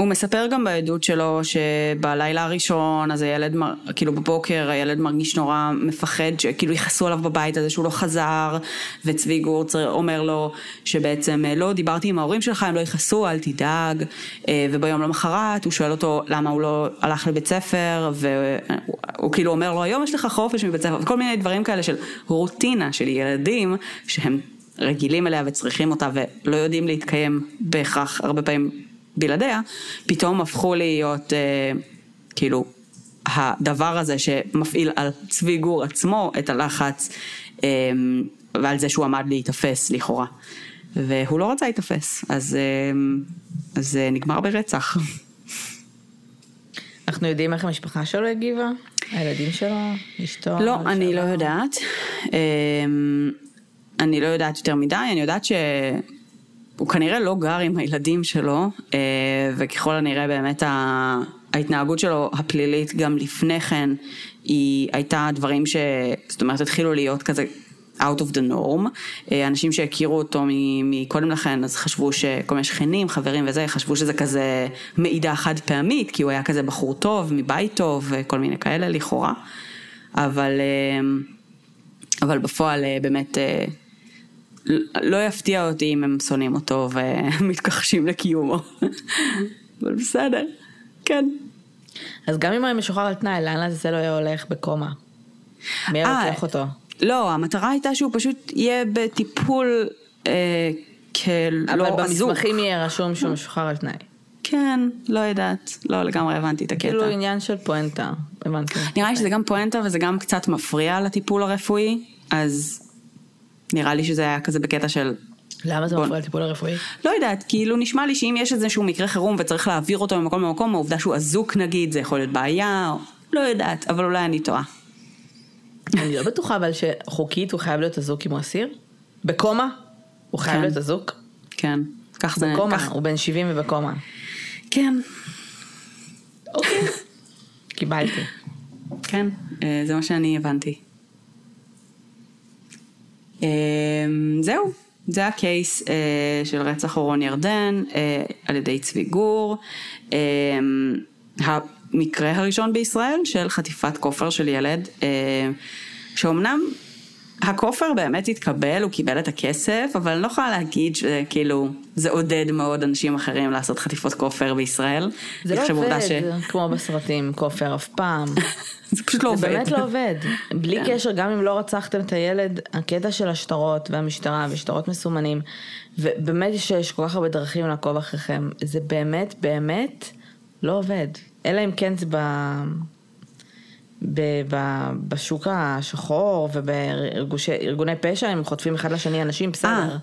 הוא מספר גם בעדות שלו שבלילה הראשון, אז הילד, מר- כאילו בבוקר הילד מרגיש נורא מפחד שכאילו יכעסו עליו בבית הזה שהוא לא חזר, וצבי גורצר אומר לו שבעצם לא דיברתי עם ההורים שלך, הם לא יכעסו, אל תדאג, אה, וביום למחרת הוא שואל אותו למה הוא לא הלך לבית ספר, והוא הוא כאילו אומר לו היום יש לך חופש מבית ספר, וכל מיני דברים כאלה של רוטינה של ילדים שהם רגילים אליה וצריכים אותה ולא יודעים להתקיים בהכרח הרבה פעמים בלעדיה, פתאום הפכו להיות אה, כאילו הדבר הזה שמפעיל על צבי גור עצמו את הלחץ אה, ועל זה שהוא עמד להיתפס לכאורה. והוא לא רצה להיתפס, אז, אה, אז זה נגמר ברצח. אנחנו יודעים איך המשפחה שלו הגיבה? הילדים שלו? אשתו? לא, אני שלו? לא יודעת. אמ, אני לא יודעת יותר מדי, אני יודעת שהוא כנראה לא גר עם הילדים שלו, אה, וככל הנראה באמת ההתנהגות שלו הפלילית גם לפני כן, היא הייתה דברים ש... זאת אומרת, התחילו להיות כזה... out of the norm, אה, אנשים שהכירו אותו מקודם לכן אז חשבו שכל מיני שכנים, חברים וזה, חשבו שזה כזה מעידה חד פעמית, כי הוא היה כזה בחור טוב, מבית טוב, וכל מיני כאלה לכאורה, אבל, אה, אבל בפועל באמת לא יפתיע אותי אם הם שונאים אותו ומתכחשים לקיומו, אבל בסדר, כן. אז גם אם הוא היה משוחרר על תנאי, לאן לעזאזל הוא היה הולך בקומה? מי היה אה, רוצח אותו? לא, המטרה הייתה שהוא פשוט יהיה בטיפול אה, כלא אבל אזוק. במסמכים יהיה רשום שהוא משוחרר על תנאי. כן, לא יודעת, לא לגמרי הבנתי את הקטע. כאילו עניין של פואנטה, הבנתי. נראה לי שזה גם פואנטה וזה גם קצת מפריע לטיפול הרפואי, אז נראה לי שזה היה כזה בקטע של... למה זה בוא- מפריע לטיפול הרפואי? לא יודעת, כאילו נשמע לי שאם יש איזשהו מקרה חירום וצריך להעביר אותו ממקום למקום, העובדה שהוא אזוק נגיד, זה יכול להיות בעיה, או... לא יודעת, אבל אולי אני טועה. אני לא בטוחה אבל שחוקית הוא חייב להיות אזוק אם הוא אסיר? בקומה? הוא חייב כן. להיות אזוק? כן, כך זה... בקומה, כך- הוא בן 70 ובקומה. כן, אוקיי. קיבלתי. כן, אה, זה מה שאני הבנתי. אה, זהו, זה הקייס אה, של רצח אורון ירדן אה, על ידי צבי גור. אה, המקרה הראשון בישראל של חטיפת כופר של ילד, אה, שאומנם הכופר באמת התקבל, הוא קיבל את הכסף, אבל אני לא יכולה להגיד שכאילו זה עודד מאוד אנשים אחרים לעשות חטיפות כופר בישראל. זה לא עובד כמו בסרטים, כופר אף פעם. זה פשוט לא זה עובד. באמת לא עובד. בלי כן. קשר, גם אם לא רצחתם את הילד, הקטע של השטרות והמשטרה ושטרות מסומנים, ובאמת יש, יש כל כך הרבה דרכים לעקוב אחריכם, זה באמת באמת לא עובד. אלא אם כן זה ב... בשוק השחור ובארגוני פשע, הם חוטפים אחד לשני אנשים, בסדר. אה,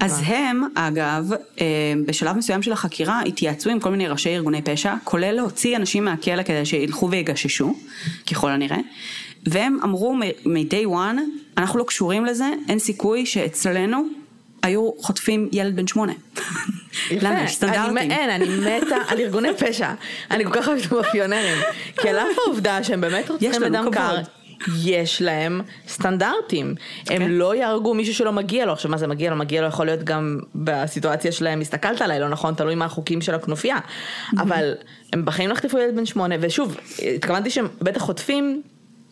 אז הם, אגב, אה, בשלב מסוים של החקירה התייעצו עם כל מיני ראשי ארגוני פשע, כולל להוציא אנשים מהכלא כדי שילכו ויגששו, ככל הנראה, והם אמרו מ-day one, אנחנו לא קשורים לזה, אין סיכוי שאצלנו היו חוטפים ילד בן שמונה. למה? יש אני, סטנדרטים. אין, אני מתה על ארגוני פשע. אני כל כך אוהבת את המאפיונרים. כי על אף העובדה שהם באמת רוצחים בדם קר. יש להם סטנדרטים. הם כן. לא יהרגו מישהו שלא מגיע לו. עכשיו מה זה מגיע לו? מגיע לו יכול להיות גם בסיטואציה שלהם, הסתכלת עליי, לא נכון, תלוי מה החוקים של הכנופיה. אבל הם בחיים לא יחטפו ילד בן שמונה, ושוב, התכוונתי שהם בטח חוטפים.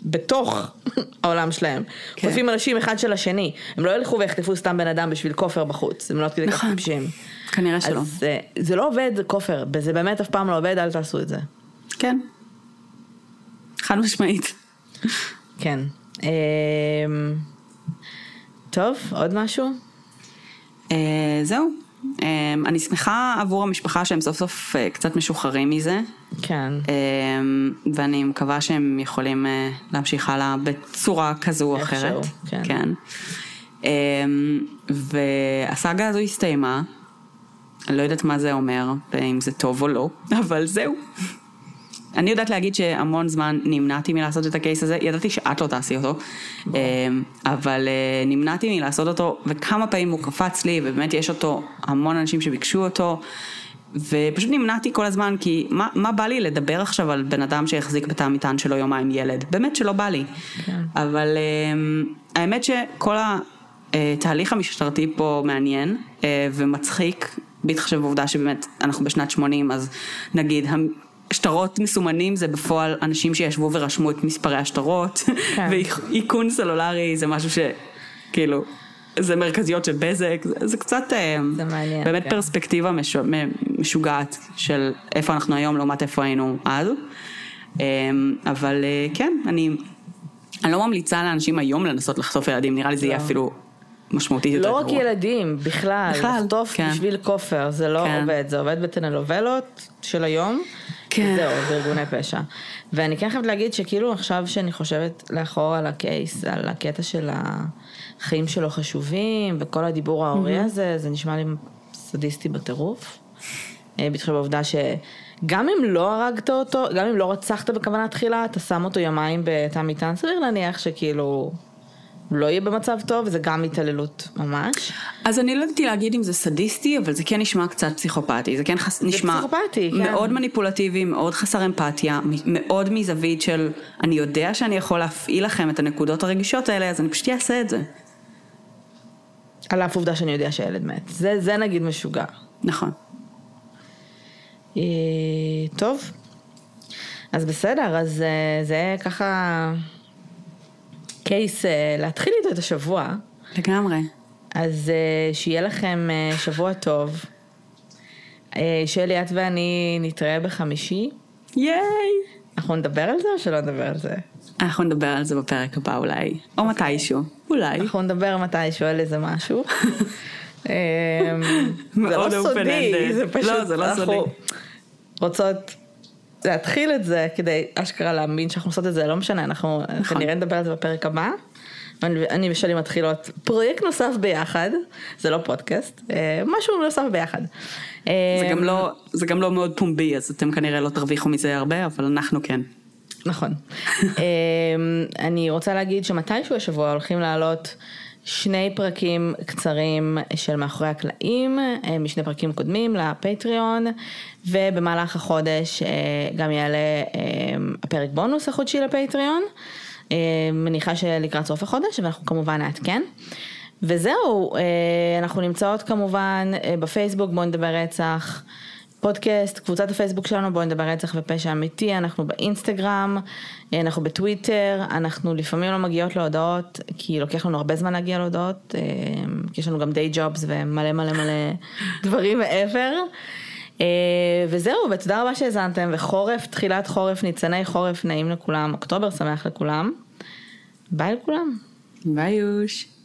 בתוך העולם שלהם. כן. חוטפים אנשים אחד של השני. הם לא ילכו ויחטפו סתם בן אדם בשביל כופר בחוץ. הם לא כדי כך. טיפשים. כנראה שלא. אז זה, זה לא עובד כופר, וזה באמת אף פעם לא עובד, אל תעשו את זה. כן. חד משמעית. כן. אמ, טוב, עוד משהו? אה, זהו. אה, אני שמחה עבור המשפחה שהם סוף סוף אה, קצת משוחררים מזה. כן. אמ, ואני מקווה שהם יכולים אה, להמשיך הלאה בצורה כזו או אחרת. כן. כן. אמ, והסאגה הזו הסתיימה, אני לא יודעת מה זה אומר, אם זה טוב או לא, אבל זהו. אני יודעת להגיד שהמון זמן נמנעתי מלעשות את הקייס הזה, ידעתי שאת לא תעשי אותו, אמ, אבל אה, נמנעתי מלעשות אותו, וכמה פעמים הוא קפץ לי, ובאמת יש אותו, המון אנשים שביקשו אותו, ופשוט נמנעתי כל הזמן, כי מה, מה בא לי לדבר עכשיו על בן אדם שהחזיק בתא המטען שלו יומיים ילד? באמת שלא בא לי. כן. אבל אמ, האמת שכל התהליך המשטרתי פה מעניין אה, ומצחיק בהתחשב בעובדה שבאמת אנחנו בשנת 80, אז נגיד שטרות מסומנים זה בפועל אנשים שישבו ורשמו את מספרי השטרות, כן. ואיכון סלולרי זה משהו שכאילו, זה מרכזיות של בזק, זה, זה קצת, אה, זה מעניין, באמת כן. פרספקטיבה מש, משוגעת של איפה אנחנו היום לעומת איפה היינו אז, אה, אבל אה, כן, אני, אני לא ממליצה לאנשים היום לנסות לחשוף ילדים, נראה לי זה יהיה לא. אפילו משמעותית יותר גרוע. לא רק ילדים, בכלל, בכלל לחטוף כן. בשביל כופר, זה לא כן. עובד, זה עובד בטלנובלות של היום. כן. זהו, זה ארגוני פשע. ואני כן חייבת להגיד שכאילו עכשיו שאני חושבת לאחור על הקייס, על הקטע של החיים שלו חשובים, וכל הדיבור ההורי mm-hmm. הזה, זה נשמע לי סדיסטי בטירוף. אה, בהתחיל בעובדה שגם אם לא הרגת אותו, גם אם לא רצחת בכוונה תחילה, אתה שם אותו יומיים בתא מטען, סביר להניח שכאילו... לא יהיה במצב טוב, זה גם התעללות ממש. אז אני לא ידעתי להגיד אם זה סדיסטי, אבל זה כן נשמע קצת פסיכופתי, זה כן חס... זה נשמע פסיכופתי, כן. מאוד מניפולטיבי, מאוד חסר אמפתיה, מאוד מזווית של אני יודע שאני יכול להפעיל לכם את הנקודות הרגישות האלה, אז אני פשוט אעשה את זה. על אף עובדה שאני יודע שהילד מת, זה, זה נגיד משוגע. נכון. אה, טוב, אז בסדר, אז אה, זה ככה... קייס אה, להתחיל איתו את השבוע. לגמרי. אז אה, שיהיה לכם אה, שבוע טוב. שלי, את ואני נתראה בחמישי. ייי! אנחנו נדבר על זה או שלא נדבר על זה? אנחנו נדבר על זה בפרק הבא אולי, או okay. אוקיי. מתישהו, אולי. אנחנו נדבר מתישהו על איזה משהו. אמ, זה לא סודי, זה פשוט, לא, זה לא סודי. רוצות להתחיל את זה כדי אשכרה להאמין שאנחנו עושות את זה, לא משנה, אנחנו נכון. כנראה נדבר על זה בפרק הבא. אני ושלי מתחילות פרויקט נוסף ביחד, זה לא פודקאסט, אה, משהו נוסף ביחד. זה גם לא, זה גם לא מאוד פומבי, אז אתם כנראה לא תרוויחו מזה הרבה, אבל אנחנו כן. נכון. אה, אני רוצה להגיד שמתישהו השבוע הולכים לעלות שני פרקים קצרים של מאחורי הקלעים, אה, משני פרקים קודמים לפטריון, ובמהלך החודש אה, גם יעלה אה, הפרק בונוס החודשי לפטריון. מניחה שלקראת סוף החודש, ואנחנו כמובן נעדכן. וזהו, אנחנו נמצאות כמובן בפייסבוק, בואו נדבר רצח. פודקאסט, קבוצת הפייסבוק שלנו, בואו נדבר רצח ופשע אמיתי, אנחנו באינסטגרם, אנחנו בטוויטר, אנחנו לפעמים לא מגיעות להודעות, כי לוקח לנו הרבה זמן להגיע להודעות, אה, כי יש לנו גם דיי ג'ובס ומלא מלא מלא דברים מעבר. אה, וזהו, ותודה רבה שהאזנתם, וחורף, תחילת חורף, ניצני חורף נעים לכולם, אוקטובר שמח לכולם. ביי לכולם. ביי יוש.